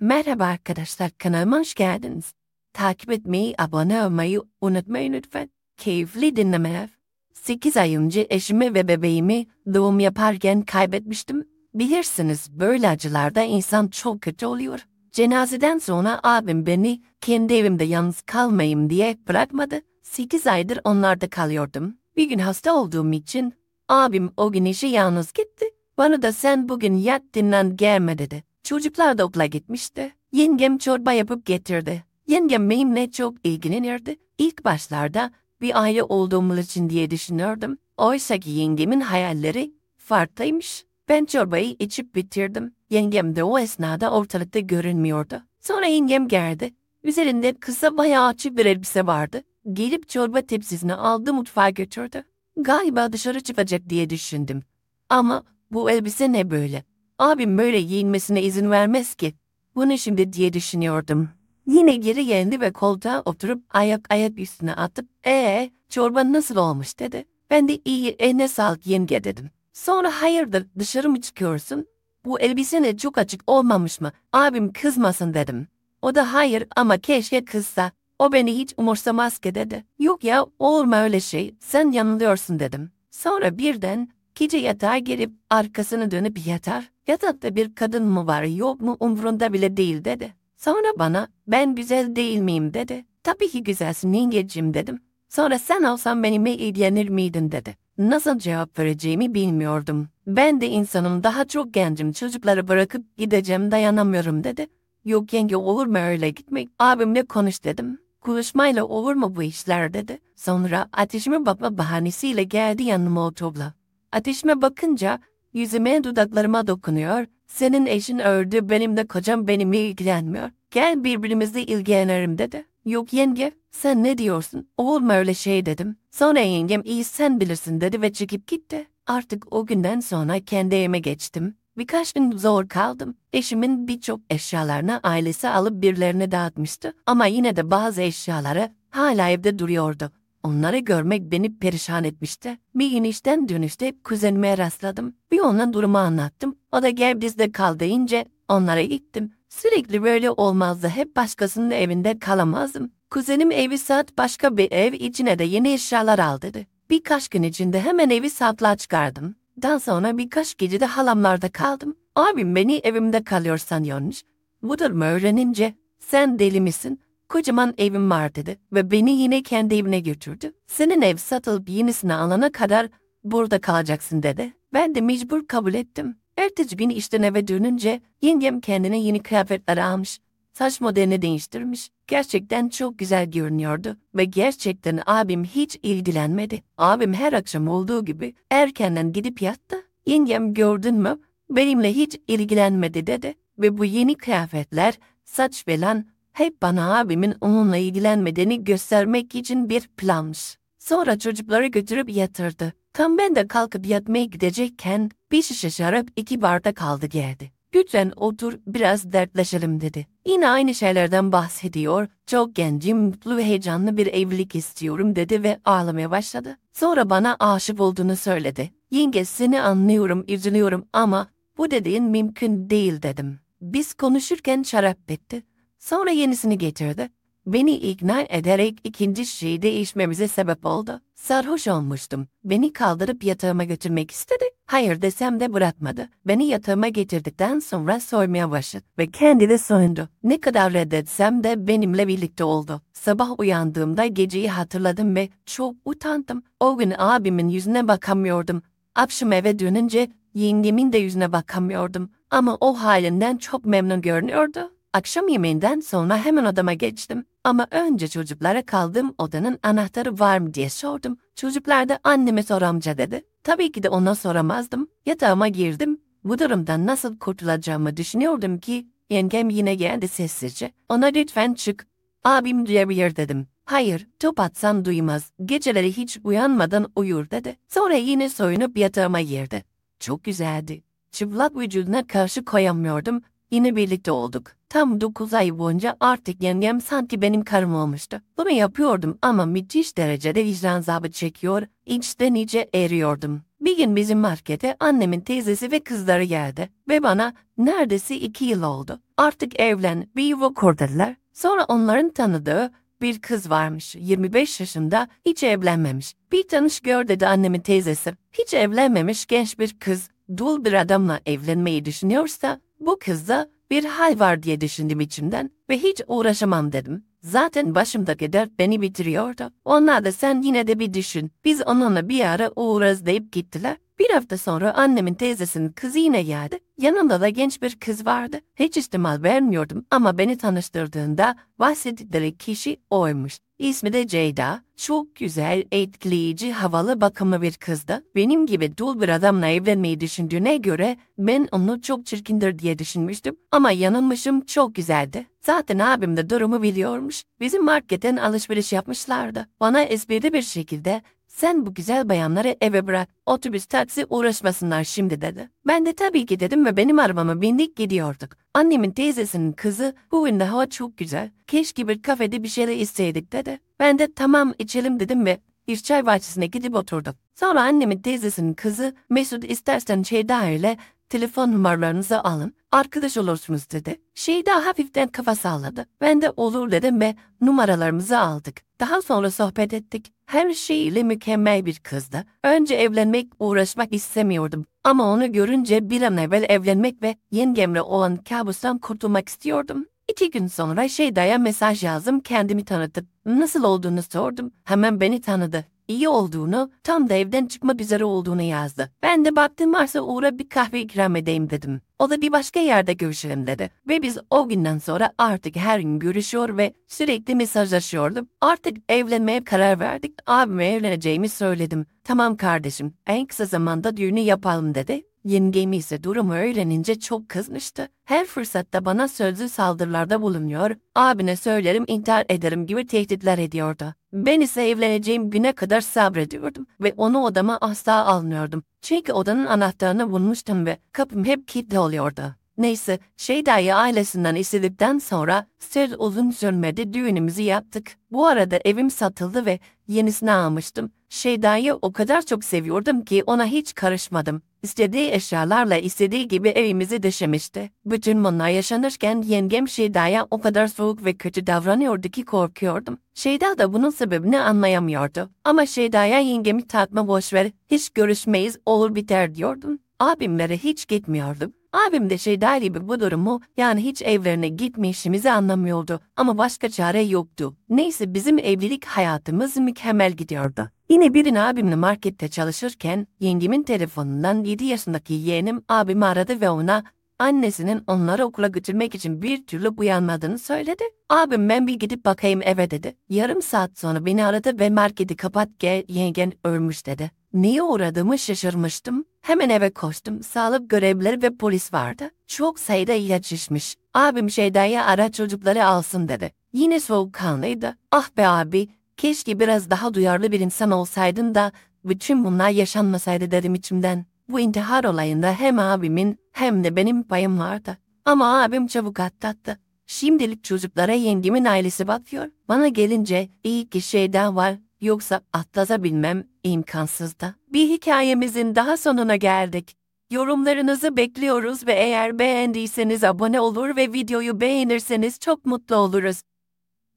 Merhaba arkadaşlar kanalıma hoş geldiniz. Takip etmeyi, abone olmayı unutmayın lütfen. Keyifli dinlemeler. 8 ay önce eşimi ve bebeğimi doğum yaparken kaybetmiştim. Bilirsiniz böyle acılarda insan çok kötü oluyor. Cenazeden sonra abim beni kendi evimde yalnız kalmayayım diye bırakmadı. 8 aydır onlarda kalıyordum. Bir gün hasta olduğum için abim o gün işe yalnız gitti. Bana da sen bugün yat dinlen gelme dedi. Çocuklar da okula gitmişti. Yengem çorba yapıp getirdi. Yengem benimle çok ilgilenirdi. İlk başlarda bir aile olduğumuz için diye düşünürdüm. Oysa ki yengemin hayalleri farklıymış. Ben çorbayı içip bitirdim. Yengem de o esnada ortalıkta görünmüyordu. Sonra yengem geldi. Üzerinde kısa bayağı açık bir elbise vardı. Gelip çorba tepsisini aldı mutfağa götürdü. Galiba dışarı çıkacak diye düşündüm. Ama bu elbise ne böyle? Abim böyle giyinmesine izin vermez ki. Bunu şimdi diye düşünüyordum. Yine geri geldi ve koltuğa oturup ayak ayak üstüne atıp ee çorba nasıl olmuş dedi. Ben de iyi eline sağlık yenge dedim. Sonra hayırdır dışarı mı çıkıyorsun? Bu elbise ne çok açık olmamış mı? Abim kızmasın dedim. O da hayır ama keşke kızsa. O beni hiç umursamaz ki dedi. Yok ya olur mu öyle şey sen yanılıyorsun dedim. Sonra birden gece yatağa girip arkasını dönüp yatar. Yatakta bir kadın mı var yok mu umrunda bile değil dedi. Sonra bana ben güzel değil miyim dedi. Tabii ki güzelsin yengecim dedim. Sonra sen olsan benimle ilgilenir miydin dedi. Nasıl cevap vereceğimi bilmiyordum. Ben de insanım daha çok gencim çocukları bırakıp gideceğim dayanamıyorum dedi. Yok yenge olur mu öyle gitmek? Abimle konuş dedim. Konuşmayla olur mu bu işler dedi. Sonra ateşime bakma bahanesiyle geldi yanıma otobla. Ateşime bakınca yüzüme dudaklarıma dokunuyor. Senin eşin öldü benim de kocam benimle ilgilenmiyor. Gel birbirimizle ilgilenelim dedi. Yok yenge sen ne diyorsun? Olma öyle şey dedim. Sonra yengem iyi sen bilirsin dedi ve çıkıp gitti. Artık o günden sonra kendi evime geçtim. Birkaç gün zor kaldım. Eşimin birçok eşyalarını ailesi alıp birilerine dağıtmıştı. Ama yine de bazı eşyaları hala evde duruyordu. Onları görmek beni perişan etmişti. Bir gün işten dönüşte kuzenime rastladım. Bir ona durumu anlattım. O da gel bizde kal deyince onlara gittim. Sürekli böyle olmazdı. Hep başkasının evinde kalamazdım. Kuzenim evi sat başka bir ev içine de yeni eşyalar al dedi. Birkaç gün içinde hemen evi satlığa çıkardım. Daha sonra birkaç gece de halamlarda kaldım. Abim beni evimde kalıyor sanıyormuş. Bu durumu öğrenince sen deli misin? Kocaman evim var dedi ve beni yine kendi evine götürdü. Senin ev satılıp yenisini alana kadar burada kalacaksın dedi. Ben de mecbur kabul ettim. Ertesi gün işten eve dönünce yengem kendine yeni kıyafetler almış. Saç modelini değiştirmiş. Gerçekten çok güzel görünüyordu ve gerçekten abim hiç ilgilenmedi. Abim her akşam olduğu gibi erkenden gidip yattı. Yengem gördün mü benimle hiç ilgilenmedi dedi ve bu yeni kıyafetler, saç falan hep bana abimin onunla ilgilenmediğini göstermek için bir planmış. Sonra çocukları götürüp yatırdı. Tam ben de kalkıp yatmaya gidecekken bir şişe şarap iki bardak aldı geldi. Lütfen otur biraz dertleşelim dedi. Yine aynı şeylerden bahsediyor. Çok gencim, mutlu ve heyecanlı bir evlilik istiyorum dedi ve ağlamaya başladı. Sonra bana aşık olduğunu söyledi. Yenge seni anlıyorum, üzülüyorum ama bu dediğin mümkün değil dedim. Biz konuşurken şarap bitti. Sonra yenisini getirdi. Beni ikna ederek ikinci şeyi değişmemize sebep oldu. Sarhoş olmuştum. Beni kaldırıp yatağıma götürmek istedi. Hayır desem de bırakmadı. Beni yatağıma getirdikten sonra soymaya başladı ve kendi de soyundu. Ne kadar reddetsem de benimle birlikte oldu. Sabah uyandığımda geceyi hatırladım ve çok utandım. O gün abimin yüzüne bakamıyordum. Akşam eve dönünce yengemin de yüzüne bakamıyordum. Ama o halinden çok memnun görünüyordu. Akşam yemeğinden sonra hemen odama geçtim. Ama önce çocuklara kaldığım odanın anahtarı var mı diye sordum. Çocuklar da anneme sor amca dedi. Tabii ki de ona soramazdım. Yatağıma girdim. Bu durumdan nasıl kurtulacağımı düşünüyordum ki yengem yine geldi sessizce. Ona lütfen çık. Abim duyabilir dedim. Hayır, top atsan duymaz. Geceleri hiç uyanmadan uyur dedi. Sonra yine soyunup yatağıma girdi. Çok güzeldi. Çıplak vücuduna karşı koyamıyordum Yine birlikte olduk. Tam 9 ay boyunca artık yengem sanki benim karım olmuştu. Bunu yapıyordum ama müthiş derecede vicdan zabı çekiyor, içten iyice eriyordum. Bir gün bizim markete annemin teyzesi ve kızları geldi ve bana neredeyse iki yıl oldu. Artık evlen, bir yuva kur dediler. Sonra onların tanıdığı bir kız varmış, 25 yaşında, hiç evlenmemiş. Bir tanış gör dedi annemin teyzesi. Hiç evlenmemiş genç bir kız, dul bir adamla evlenmeyi düşünüyorsa, bu kızda bir hal var diye düşündüm içimden ve hiç uğraşamam dedim. Zaten başımdaki dert beni bitiriyordu. Onlar da sen yine de bir düşün. Biz onunla bir ara uğrarız deyip gittiler. Bir hafta sonra annemin teyzesinin kızı yine geldi. Yanında da genç bir kız vardı. Hiç ihtimal vermiyordum ama beni tanıştırdığında bahsettikleri kişi oymuş. İsmi de Ceyda. Çok güzel, etkileyici, havalı, bakımlı bir kızdı. Benim gibi dul bir adamla evlenmeyi düşündüğüne göre ben onu çok çirkindir diye düşünmüştüm. Ama yanılmışım çok güzeldi. Zaten abim de durumu biliyormuş. Bizim marketten alışveriş yapmışlardı. Bana esprili bir şekilde sen bu güzel bayanları eve bırak, otobüs taksi uğraşmasınlar şimdi dedi. Ben de tabii ki dedim ve benim arabama bindik gidiyorduk. Annemin teyzesinin kızı bu günde hava çok güzel. Keşke bir kafede bir şeyler isteydik dedi. Ben de tamam içelim dedim ve bir çay bahçesine gidip oturduk. Sonra annemin teyzesinin kızı Mesut istersen Şeyda ile telefon numaralarınızı alın, arkadaş olursunuz dedi. Şeyda hafiften kafa salladı. Ben de olur dedim ve numaralarımızı aldık. Daha sonra sohbet ettik. Her şeyiyle mükemmel bir kızdı. Önce evlenmek, uğraşmak istemiyordum. Ama onu görünce bir an evvel evlenmek ve yengemle olan kabustan kurtulmak istiyordum. İki gün sonra Şeyda'ya mesaj yazdım, kendimi tanıttım. Nasıl olduğunu sordum. Hemen beni tanıdı. İyi olduğunu, tam da evden çıkmak üzere olduğunu yazdı. Ben de baktım varsa uğra bir kahve ikram edeyim dedim. O da bir başka yerde görüşelim dedi. Ve biz o günden sonra artık her gün görüşüyor ve sürekli mesajlaşıyordum. Artık evlenmeye karar verdik. Abime evleneceğimi söyledim. Tamam kardeşim, en kısa zamanda düğünü yapalım dedi. Yengem ise durumu öğrenince çok kızmıştı. Her fırsatta bana sözlü saldırılarda bulunuyor, abine söylerim intihar ederim gibi tehditler ediyordu. Ben ise evleneceğim güne kadar sabrediyordum ve onu odama asla almıyordum. Çünkü odanın anahtarını bulmuştum ve kapım hep kilitli oluyordu. Neyse, Şeyda'yı ailesinden istedikten sonra söz uzun sürmedi düğünümüzü yaptık. Bu arada evim satıldı ve yenisini almıştım. Şeyda'yı o kadar çok seviyordum ki ona hiç karışmadım. İstediği eşyalarla istediği gibi evimizi döşemişti. Bütün bunlar yaşanırken yengem Şeyda'ya o kadar soğuk ve kötü davranıyordu ki korkuyordum. Şeyda da bunun sebebini anlayamıyordu. Ama Şeyda'ya yengemi takma boşver, hiç görüşmeyiz olur biter diyordum. Abimlere hiç gitmiyordum. Abim de Şeyda gibi bu durumu yani hiç evlerine gitmeyişimizi anlamıyordu ama başka çare yoktu. Neyse bizim evlilik hayatımız mükemmel gidiyordu. Yine bir gün abimle markette çalışırken yengemin telefonundan 7 yaşındaki yeğenim abimi aradı ve ona annesinin onları okula götürmek için bir türlü uyanmadığını söyledi. Abim ben bir gidip bakayım eve dedi. Yarım saat sonra beni aradı ve marketi kapat gel yengen ölmüş dedi. Niye uğradığımı şaşırmıştım. Hemen eve koştum. Sağlık görevlileri ve polis vardı. Çok sayıda ilaç içmiş. Abim Şeyda'ya ara çocukları alsın dedi. Yine soğukkanlıydı. Ah be abi, keşke biraz daha duyarlı bir insan olsaydın da bütün bunlar yaşanmasaydı dedim içimden. Bu intihar olayında hem abimin hem de benim payım vardı. Ama abim çabuk atlattı. Şimdilik çocuklara yengemin ailesi bakıyor. Bana gelince iyi ki şeyden var yoksa atlatabilmem imkansızdı. Bir hikayemizin daha sonuna geldik. Yorumlarınızı bekliyoruz ve eğer beğendiyseniz abone olur ve videoyu beğenirseniz çok mutlu oluruz.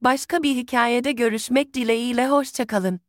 Başka bir hikayede görüşmek dileğiyle hoşçakalın.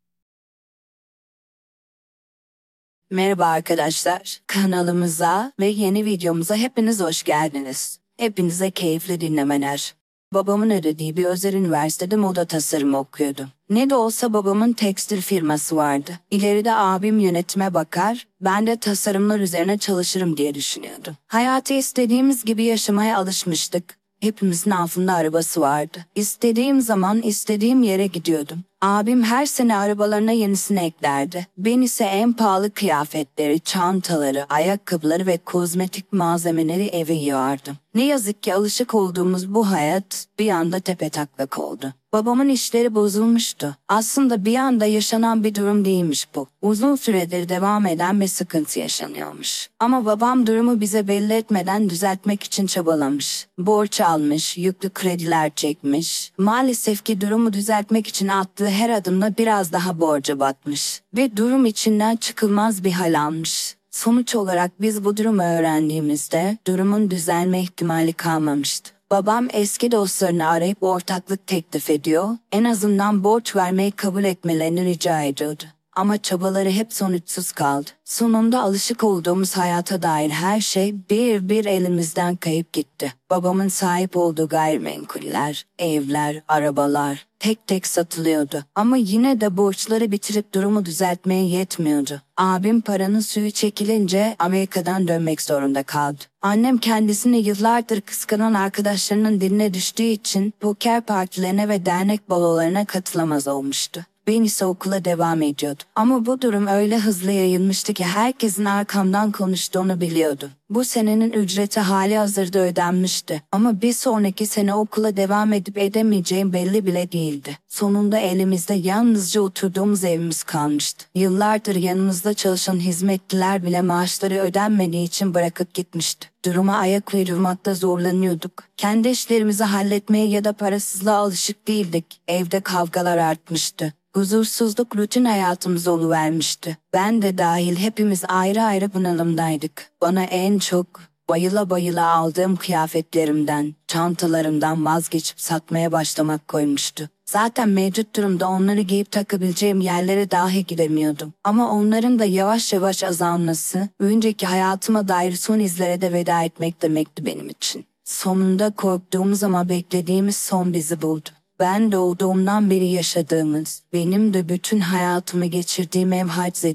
Merhaba arkadaşlar. Kanalımıza ve yeni videomuza hepiniz hoş geldiniz. Hepinize keyifli dinlemeler. Babamın ödediği bir özel üniversitede moda tasarımı okuyordu. Ne de olsa babamın tekstil firması vardı. İleride abim yönetime bakar, ben de tasarımlar üzerine çalışırım diye düşünüyordum. Hayatı istediğimiz gibi yaşamaya alışmıştık. Hepimizin altında arabası vardı. İstediğim zaman istediğim yere gidiyordum. Abim her sene arabalarına yenisini eklerdi. Ben ise en pahalı kıyafetleri, çantaları, ayakkabıları ve kozmetik malzemeleri eve yığardım. Ne yazık ki alışık olduğumuz bu hayat bir anda tepetaklak oldu. Babamın işleri bozulmuştu. Aslında bir anda yaşanan bir durum değilmiş bu. Uzun süredir devam eden bir sıkıntı yaşanıyormuş. Ama babam durumu bize belli etmeden düzeltmek için çabalamış. Borç almış, yüklü krediler çekmiş. Maalesef ki durumu düzeltmek için attığı her adımda biraz daha borca batmış. Ve durum içinden çıkılmaz bir hal almış. Sonuç olarak biz bu durumu öğrendiğimizde durumun düzelme ihtimali kalmamıştı. Babam eski dostlarını arayıp ortaklık teklif ediyor, en azından borç vermeyi kabul etmelerini rica ediyordu. Ama çabaları hep sonuçsuz kaldı. Sonunda alışık olduğumuz hayata dair her şey bir bir elimizden kayıp gitti. Babamın sahip olduğu gayrimenkuller, evler, arabalar tek tek satılıyordu. Ama yine de borçları bitirip durumu düzeltmeye yetmiyordu. Abim paranın suyu çekilince Amerika'dan dönmek zorunda kaldı. Annem kendisini yıllardır kıskanan arkadaşlarının diline düştüğü için poker partilerine ve dernek balolarına katılamaz olmuştu. Ben ise okula devam ediyordu. Ama bu durum öyle hızlı yayılmıştı ki herkesin arkamdan konuştuğunu biliyordu. Bu senenin ücreti hali hazırda ödenmişti. Ama bir sonraki sene okula devam edip edemeyeceğim belli bile değildi. Sonunda elimizde yalnızca oturduğumuz evimiz kalmıştı. Yıllardır yanımızda çalışan hizmetliler bile maaşları ödenmediği için bırakıp gitmişti. Duruma ayak uydurmakta zorlanıyorduk. Kendi işlerimizi halletmeye ya da parasızlığa alışık değildik. Evde kavgalar artmıştı. Huzursuzluk rutin hayatımız oluvermişti. Ben de dahil hepimiz ayrı ayrı bunalımdaydık. Bana en çok bayıla bayıla aldığım kıyafetlerimden, çantalarımdan vazgeçip satmaya başlamak koymuştu. Zaten mevcut durumda onları giyip takabileceğim yerlere dahi gidemiyordum. Ama onların da yavaş yavaş azalması, önceki hayatıma dair son izlere de veda etmek demekti benim için. Sonunda korktuğumuz ama beklediğimiz son bizi buldu. Ben doğduğumdan beri yaşadığımız, benim de bütün hayatımı geçirdiğim ev haciz.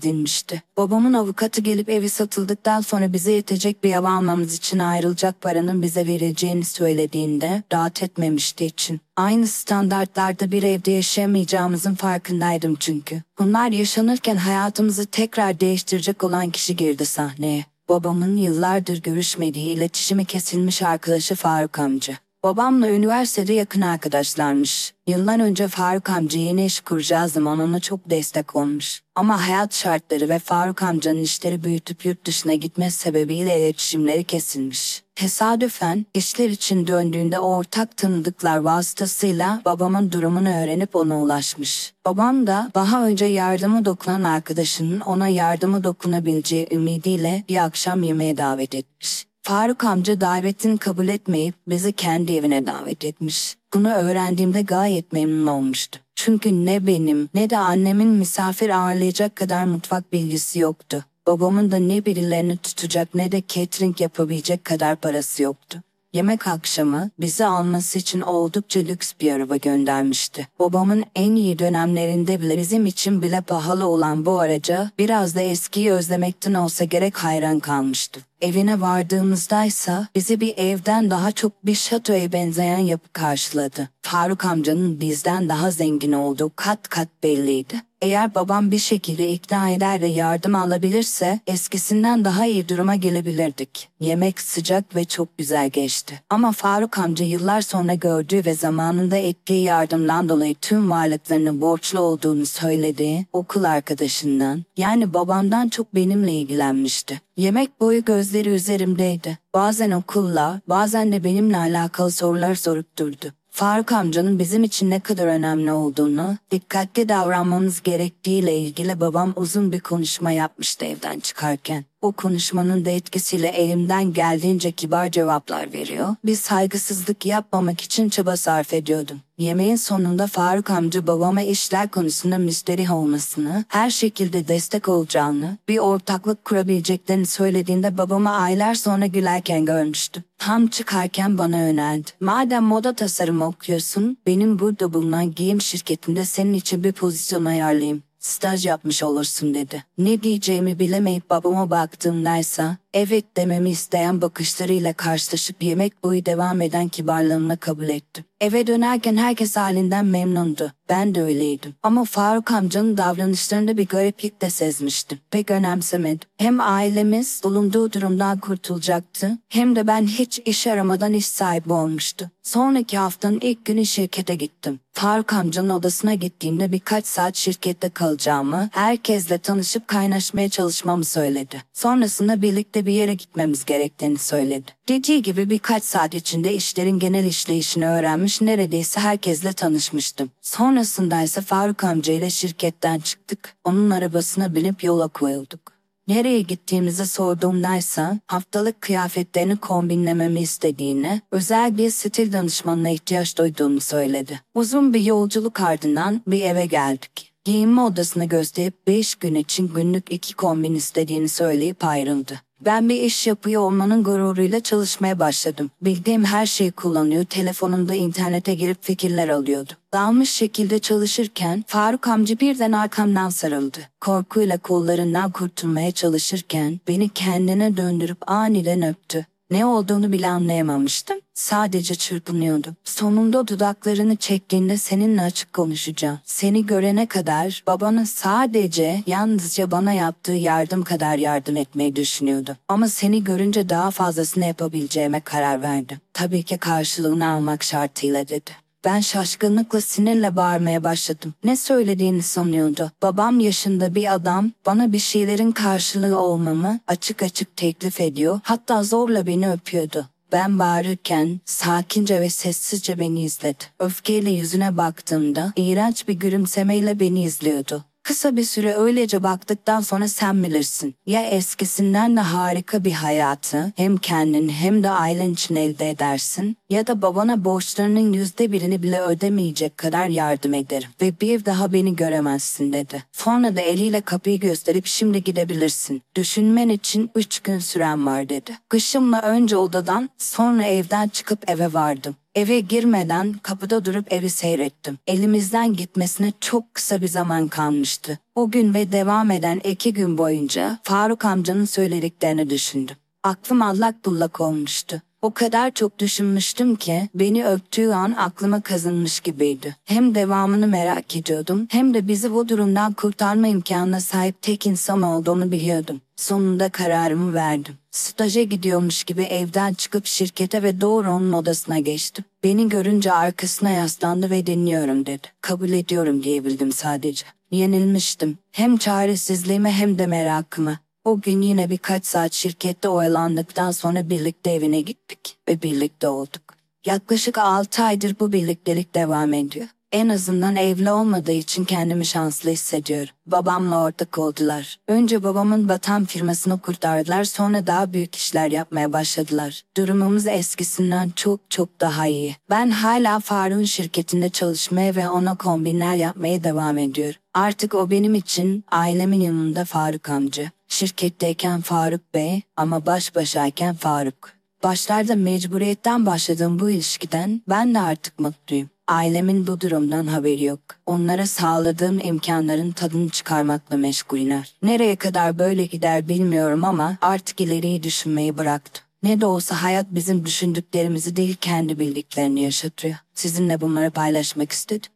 Babamın avukatı gelip evi satıldıktan sonra bize yetecek bir ev almamız için ayrılacak paranın bize verileceğini söylediğinde rahat etmemişti için. Aynı standartlarda bir evde yaşayamayacağımızın farkındaydım çünkü. Bunlar yaşanırken hayatımızı tekrar değiştirecek olan kişi girdi sahneye. Babamın yıllardır görüşmediği, iletişimi kesilmiş arkadaşı Faruk amca. Babamla üniversitede yakın arkadaşlarmış. Yıllar önce Faruk amca yeni iş kuracağı zaman ona çok destek olmuş. Ama hayat şartları ve Faruk amcanın işleri büyütüp yurt dışına gitmesi sebebiyle iletişimleri kesilmiş. Tesadüfen işler için döndüğünde ortak tanıdıklar vasıtasıyla babamın durumunu öğrenip ona ulaşmış. Babam da daha önce yardımı dokunan arkadaşının ona yardımı dokunabileceği ümidiyle bir akşam yemeğe davet etmiş. Faruk amca davetini kabul etmeyip bizi kendi evine davet etmiş. Bunu öğrendiğimde gayet memnun olmuştu. Çünkü ne benim ne de annemin misafir ağırlayacak kadar mutfak bilgisi yoktu. Babamın da ne birilerini tutacak ne de catering yapabilecek kadar parası yoktu. Yemek akşamı bizi alması için oldukça lüks bir araba göndermişti. Babamın en iyi dönemlerinde bile bizim için bile pahalı olan bu araca biraz da eskiyi özlemekten olsa gerek hayran kalmıştı. Evine vardığımızdaysa bizi bir evden daha çok bir şatoya benzeyen yapı karşıladı. Faruk amcanın bizden daha zengin olduğu kat kat belliydi. Eğer babam bir şekilde ikna eder ve yardım alabilirse eskisinden daha iyi duruma gelebilirdik. Yemek sıcak ve çok güzel geçti. Ama Faruk amca yıllar sonra gördüğü ve zamanında ettiği yardımdan dolayı tüm varlıklarını borçlu olduğunu söylediği okul arkadaşından yani babamdan çok benimle ilgilenmişti. Yemek boyu gözleri üzerimdeydi. Bazen okulla, bazen de benimle alakalı sorular sorup durdu. Faruk amcanın bizim için ne kadar önemli olduğunu, dikkatli davranmamız gerektiğiyle ilgili babam uzun bir konuşma yapmıştı evden çıkarken. O konuşmanın da etkisiyle elimden geldiğince kibar cevaplar veriyor. Bir saygısızlık yapmamak için çaba sarf ediyordum. Yemeğin sonunda Faruk amca babama işler konusunda müsterih olmasını, her şekilde destek olacağını, bir ortaklık kurabileceklerini söylediğinde babamı aylar sonra gülerken görmüştüm. Tam çıkarken bana yöneldi. Madem moda tasarımı okuyorsun, benim burada bulunan giyim şirketinde senin için bir pozisyon ayarlayayım staj yapmış olursun dedi. Ne diyeceğimi bilemeyip babama baktığımdaysa evet dememi isteyen bakışlarıyla karşılaşıp yemek boyu devam eden kibarlığımla kabul ettim. Eve dönerken herkes halinden memnundu. Ben de öyleydim. Ama Faruk amcanın davranışlarında bir gariplik de sezmiştim. Pek önemsemedim. Hem ailemiz bulunduğu durumdan kurtulacaktı, hem de ben hiç iş aramadan iş sahibi olmuştu. Sonraki haftanın ilk günü şirkete gittim. Faruk amcanın odasına gittiğimde birkaç saat şirkette kalacağımı, herkesle tanışıp kaynaşmaya çalışmamı söyledi. Sonrasında birlikte bir yere gitmemiz gerektiğini söyledi. Dediği gibi birkaç saat içinde işlerin genel işleyişini öğrenmiş, neredeyse herkesle tanışmıştım. Sonrasında ise Faruk amcayla şirketten çıktık. Onun arabasına binip yola koyulduk. Nereye gittiğimizi sorduğumdaysa haftalık kıyafetlerini kombinlememi istediğini, özel bir stil danışmanına ihtiyaç duyduğumu söyledi. Uzun bir yolculuk ardından bir eve geldik. Giyinme odasını gösterip 5 gün için günlük iki kombin istediğini söyleyip ayrıldı. Ben bir iş yapıyor olmanın gururuyla çalışmaya başladım. Bildiğim her şeyi kullanıyor, telefonumda internete girip fikirler alıyordu. Dalmış şekilde çalışırken Faruk amca birden arkamdan sarıldı. Korkuyla kollarından kurtulmaya çalışırken beni kendine döndürüp aniden öptü. Ne olduğunu bile anlayamamıştım. Sadece çırpınıyordum. Sonunda dudaklarını çektiğinde seninle açık konuşacağım. Seni görene kadar babana sadece yalnızca bana yaptığı yardım kadar yardım etmeyi düşünüyordu. Ama seni görünce daha fazlasını yapabileceğime karar verdim. Tabii ki karşılığını almak şartıyla dedi. Ben şaşkınlıkla sinirle bağırmaya başladım. Ne söylediğini sanıyordu. Babam yaşında bir adam bana bir şeylerin karşılığı olmamı açık açık teklif ediyor. Hatta zorla beni öpüyordu. Ben bağırırken sakince ve sessizce beni izledi. Öfkeyle yüzüne baktığımda iğrenç bir gülümsemeyle beni izliyordu. Kısa bir süre öylece baktıktan sonra sen bilirsin. Ya eskisinden de harika bir hayatı hem kendin hem de ailen için elde edersin ya da babana borçlarının yüzde birini bile ödemeyecek kadar yardım ederim ve bir daha beni göremezsin dedi. Sonra da eliyle kapıyı gösterip şimdi gidebilirsin. Düşünmen için üç gün süren var dedi. Kışımla önce odadan sonra evden çıkıp eve vardım. Eve girmeden kapıda durup evi seyrettim. Elimizden gitmesine çok kısa bir zaman kalmıştı. O gün ve devam eden iki gün boyunca Faruk amcanın söylediklerini düşündüm. Aklım allak bullak olmuştu. O kadar çok düşünmüştüm ki beni öptüğü an aklıma kazınmış gibiydi. Hem devamını merak ediyordum hem de bizi bu durumdan kurtarma imkanına sahip tek insan olduğunu biliyordum. Sonunda kararımı verdim. Staja gidiyormuş gibi evden çıkıp şirkete ve doğru onun odasına geçtim. Beni görünce arkasına yaslandı ve dinliyorum dedi. Kabul ediyorum diyebildim sadece. Yenilmiştim. Hem çaresizliğime hem de merakıma. O gün yine birkaç saat şirkette oyalandıktan sonra birlikte evine gittik ve birlikte olduk. Yaklaşık 6 aydır bu birliktelik devam ediyor. En azından evli olmadığı için kendimi şanslı hissediyorum. Babamla ortak oldular. Önce babamın batan firmasını kurtardılar sonra daha büyük işler yapmaya başladılar. Durumumuz eskisinden çok çok daha iyi. Ben hala Faruk'un şirketinde çalışmaya ve ona kombinler yapmaya devam ediyorum. Artık o benim için ailemin yanında Faruk amca. Şirketteyken Faruk Bey ama baş başayken Faruk. Başlarda mecburiyetten başladığım bu ilişkiden ben de artık mutluyum. Ailemin bu durumdan haberi yok. Onlara sağladığım imkanların tadını çıkarmakla meşguller. Nereye kadar böyle gider bilmiyorum ama artık ileriyi düşünmeyi bıraktım. Ne de olsa hayat bizim düşündüklerimizi değil kendi bildiklerini yaşatıyor. Sizinle bunları paylaşmak istedim.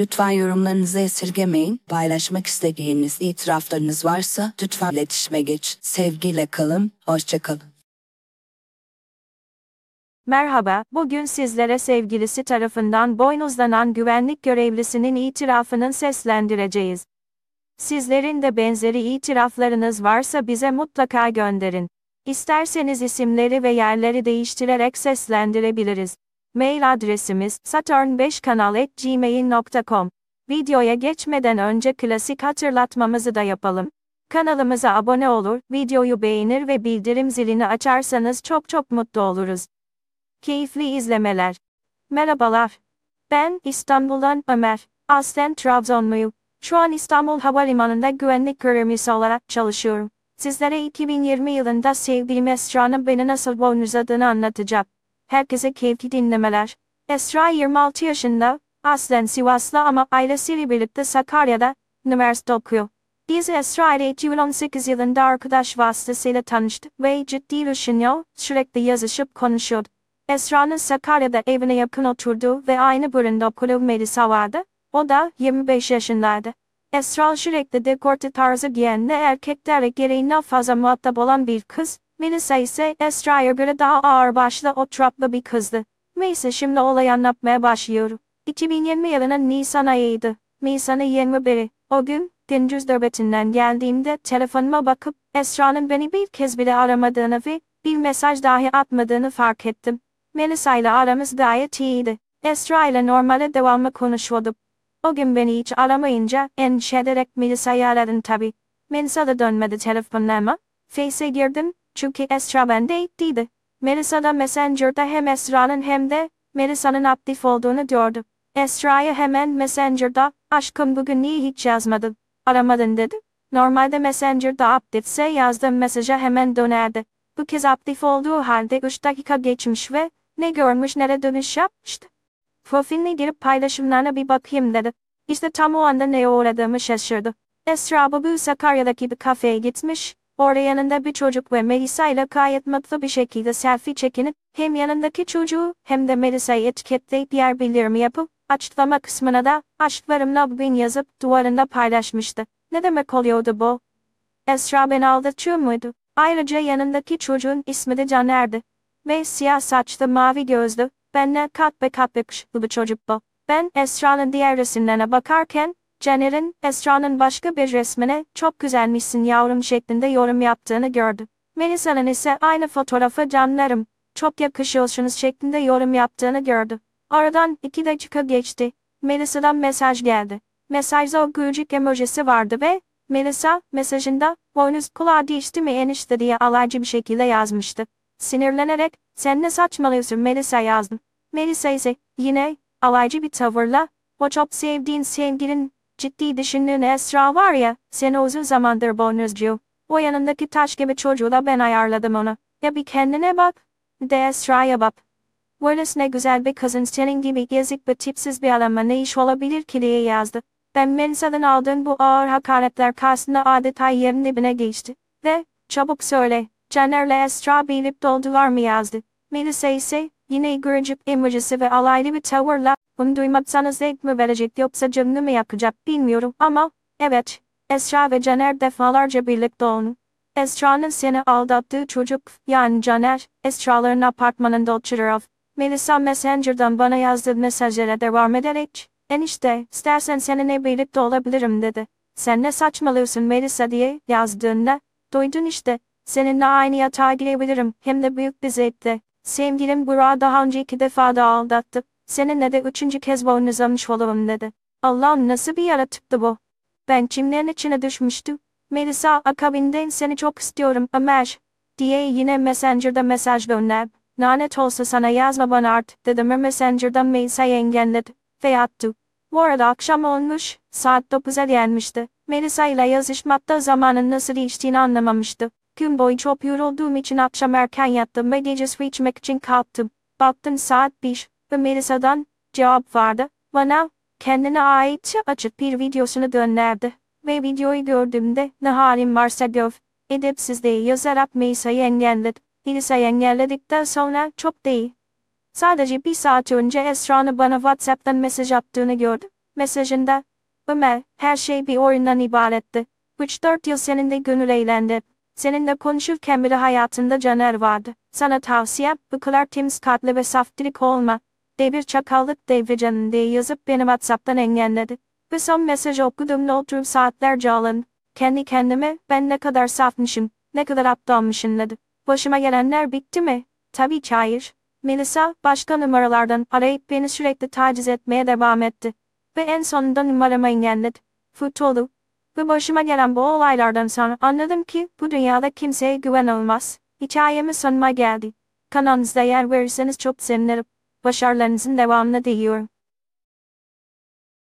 Lütfen yorumlarınızı esirgemeyin. Paylaşmak istediğiniz itiraflarınız varsa lütfen iletişime geç. Sevgiyle kalın, hoşçakalın. Merhaba, bugün sizlere sevgilisi tarafından boynuzlanan güvenlik görevlisinin itirafının seslendireceğiz. Sizlerin de benzeri itiraflarınız varsa bize mutlaka gönderin. İsterseniz isimleri ve yerleri değiştirerek seslendirebiliriz. Mail adresimiz saturn5kanal@gmail.com. Videoya geçmeden önce klasik hatırlatmamızı da yapalım. Kanalımıza abone olur, videoyu beğenir ve bildirim zilini açarsanız çok çok mutlu oluruz. Keyifli izlemeler. Merhabalar. Ben İstanbul'dan Ömer. Aslen Trabzonluyum. Şu an İstanbul Havalimanı'nda güvenlik görevlisi olarak çalışıyorum. Sizlere 2020 yılında sevdiğim Esra'nın beni nasıl boynuzladığını anlatacağım. Herkese keyifli dinlemeler. Esra 26 yaşında, aslen Sivaslı ama ailesiyle birlikte Sakarya'da, üniversite okuyor. Biz Esra ile 2018 yılında arkadaş vasıtasıyla tanıştık ve ciddi düşünüyor, sürekli yazışıp konuşuyorduk. Esra'nın Sakarya'da evine yakın oturduğu ve aynı bölümde okulu Melisa vardı. O da 25 yaşındaydı. Esra sürekli dekolte tarzı giyenli erkeklerle gereğinden fazla muhatap olan bir kız. Melisa ise Esra'ya göre daha ağır başlı oturaklı bir kızdı. Neyse şimdi olay anlatmaya başlıyorum. 2020 yılının Nisan ayıydı. Nisan'ın 21'i. O gün, gündüz nöbetinden geldiğimde telefonuma bakıp Esra'nın beni bir kez bile aramadığını ve bir mesaj dahi atmadığını fark ettim. Melisa ile aramız gayet iyiydi. Esra ile normale devamlı konuşuyorduk. O gün beni hiç aramayınca endişe ederek Melisa'yı aradım tabi. Melisa da dönmedi telefonlarıma. Face'e girdim çünkü Esra bende değildi. Melisa da Messenger'da hem Esra'nın hem de Melisa'nın aktif olduğunu gördü. Esra'ya hemen Messenger'da aşkım bugün niye hiç yazmadın, aramadın dedi. Normalde Messenger'da aktifse yazdığım mesaja hemen dönerdi. Bu kez aktif olduğu halde 3 dakika geçmiş ve ne görmüş ne de dönüş yapmıştı. Profiline girip paylaşımlarına bir bakayım dedi. İşte tam o anda neye uğradığımı şaşırdı. Esra Babu Sakarya'daki bir kafeye gitmiş, orada yanında bir çocuk ve Melisa ile gayet mutlu bir şekilde selfie çekinip hem yanındaki çocuğu hem de Melisa'yı etiketleyip yer bildirimi yapıp açıklama kısmına da aşklarımla bugün yazıp duvarında paylaşmıştı. Ne demek oluyordu bu? Esra beni aldatıyor muydu? Ayrıca yanındaki çocuğun ismi de Caner'di. Ve siyah saçlı mavi gözlü, benle kat be kat yakışıklı bir çocuk bu. Ben Esra'nın diğer resimlerine bakarken, Caner'in Esra'nın başka bir resmine çok güzelmişsin yavrum şeklinde yorum yaptığını gördüm. Melisa'nın ise aynı fotoğrafı canlarım, çok yakışıyorsunuz şeklinde yorum yaptığını gördü. Aradan iki dakika geçti. Melisa'dan mesaj geldi. Mesajda o gülcük emojisi vardı ve Melisa mesajında boynuz kulağı değişti mi enişte diye alaycı bir şekilde yazmıştı. Sinirlenerek sen ne saçmalıyorsun Melisa yazdım. Melisa ise yine alaycı bir tavırla o çok sevdiğin sevgilin ciddi düşündüğün Esra var ya seni uzun zamandır boynuzcu. O yanındaki taş gibi çocuğu da ben ayarladım ona. Ya bir kendine bak. De Esra'ya bak. Böylesine güzel bir kızın senin gibi gezik ve tipsiz bir adamla ne iş olabilir ki diye yazdı. Ben Melisa'dan aldığım bu ağır hakaretler karşısında adeta yerin dibine geçti. Ve, çabuk söyle, Caner'le Esra bilip doldular mı yazdı. Melisa ise, yine gırıcık emojisi ve alaylı bir tavırla, bunu duymaksanız zevk mi verecek yoksa canını mı yakacak bilmiyorum ama, evet, Esra ve Caner defalarca birlikte olun. Esra'nın seni aldattığı çocuk, yani Caner, Esra'ların apartmanında oturuyor. Melisa Messenger'dan bana yazdığı mesajlara devam ederek, enişte, istersen seninle birlikte olabilirim dedi. Sen ne saçmalıyorsun Melisa diye yazdığında, duydun işte, seninle aynı yatağa girebilirim, hem de büyük bir zevkle. Sevgilim Burak'ı daha önce iki defa da aldattı, seninle de üçüncü kez boynuzlamış olurum dedi. Allah'ım nasıl bir yaratıktı bu. Ben çimlerin içine düşmüştüm. Melisa akabinde seni çok istiyorum Ömer, diye yine Messenger'da mesaj gönder. Lanet olsa sana yazma bana art dedim Messenger'dan Melisa'yı engelledi ve attı. Bu arada akşam olmuş, saat 9'a gelmişti. Melisa ile yazışmakta zamanın nasıl geçtiğini anlamamıştı. Gün boyu çok yorulduğum için akşam erken yattım ve gece su içmek için kalktım. Baktım saat 5 ve Melisa'dan cevap vardı. Bana kendine ait açık bir videosunu gönderdi. Ve videoyu gördüğümde ne halim varsa göv. Edepsizliği yazarak Melisa'yı engelledim. Melisa'yı engelledikten sonra çok değil. Sadece bir saat önce Esra'nın bana WhatsApp'tan mesaj attığını gördüm. Mesajında, Ömer, her şey bir oyundan ibaretti. 3-4 yıl seninle gönül eğlendi. Seninle konuşurken bile hayatında Caner vardı. Sana tavsiyem, bu kadar kalpli ve saftirik olma. Devir çakallık devri canın diye yazıp beni WhatsApp'tan engelledi. Ve son mesajı okuduğumda oturup saatlerce ağladım. Kendi kendime, ben ne kadar safmışım, ne kadar aptalmışım dedi. Başıma gelenler bitti mi? Tabii ki hayır. Melisa, başka numaralardan arayıp beni sürekli taciz etmeye devam etti. Ve en sonunda numaramı engelledi. Futbolu. Ve başıma gelen bu olaylardan sonra anladım ki bu dünyada kimseye güven olmaz. Hikayemi sonuna geldi. Kanalınızda yer verirseniz çok sevinirim. Başarılarınızın devamını diliyorum.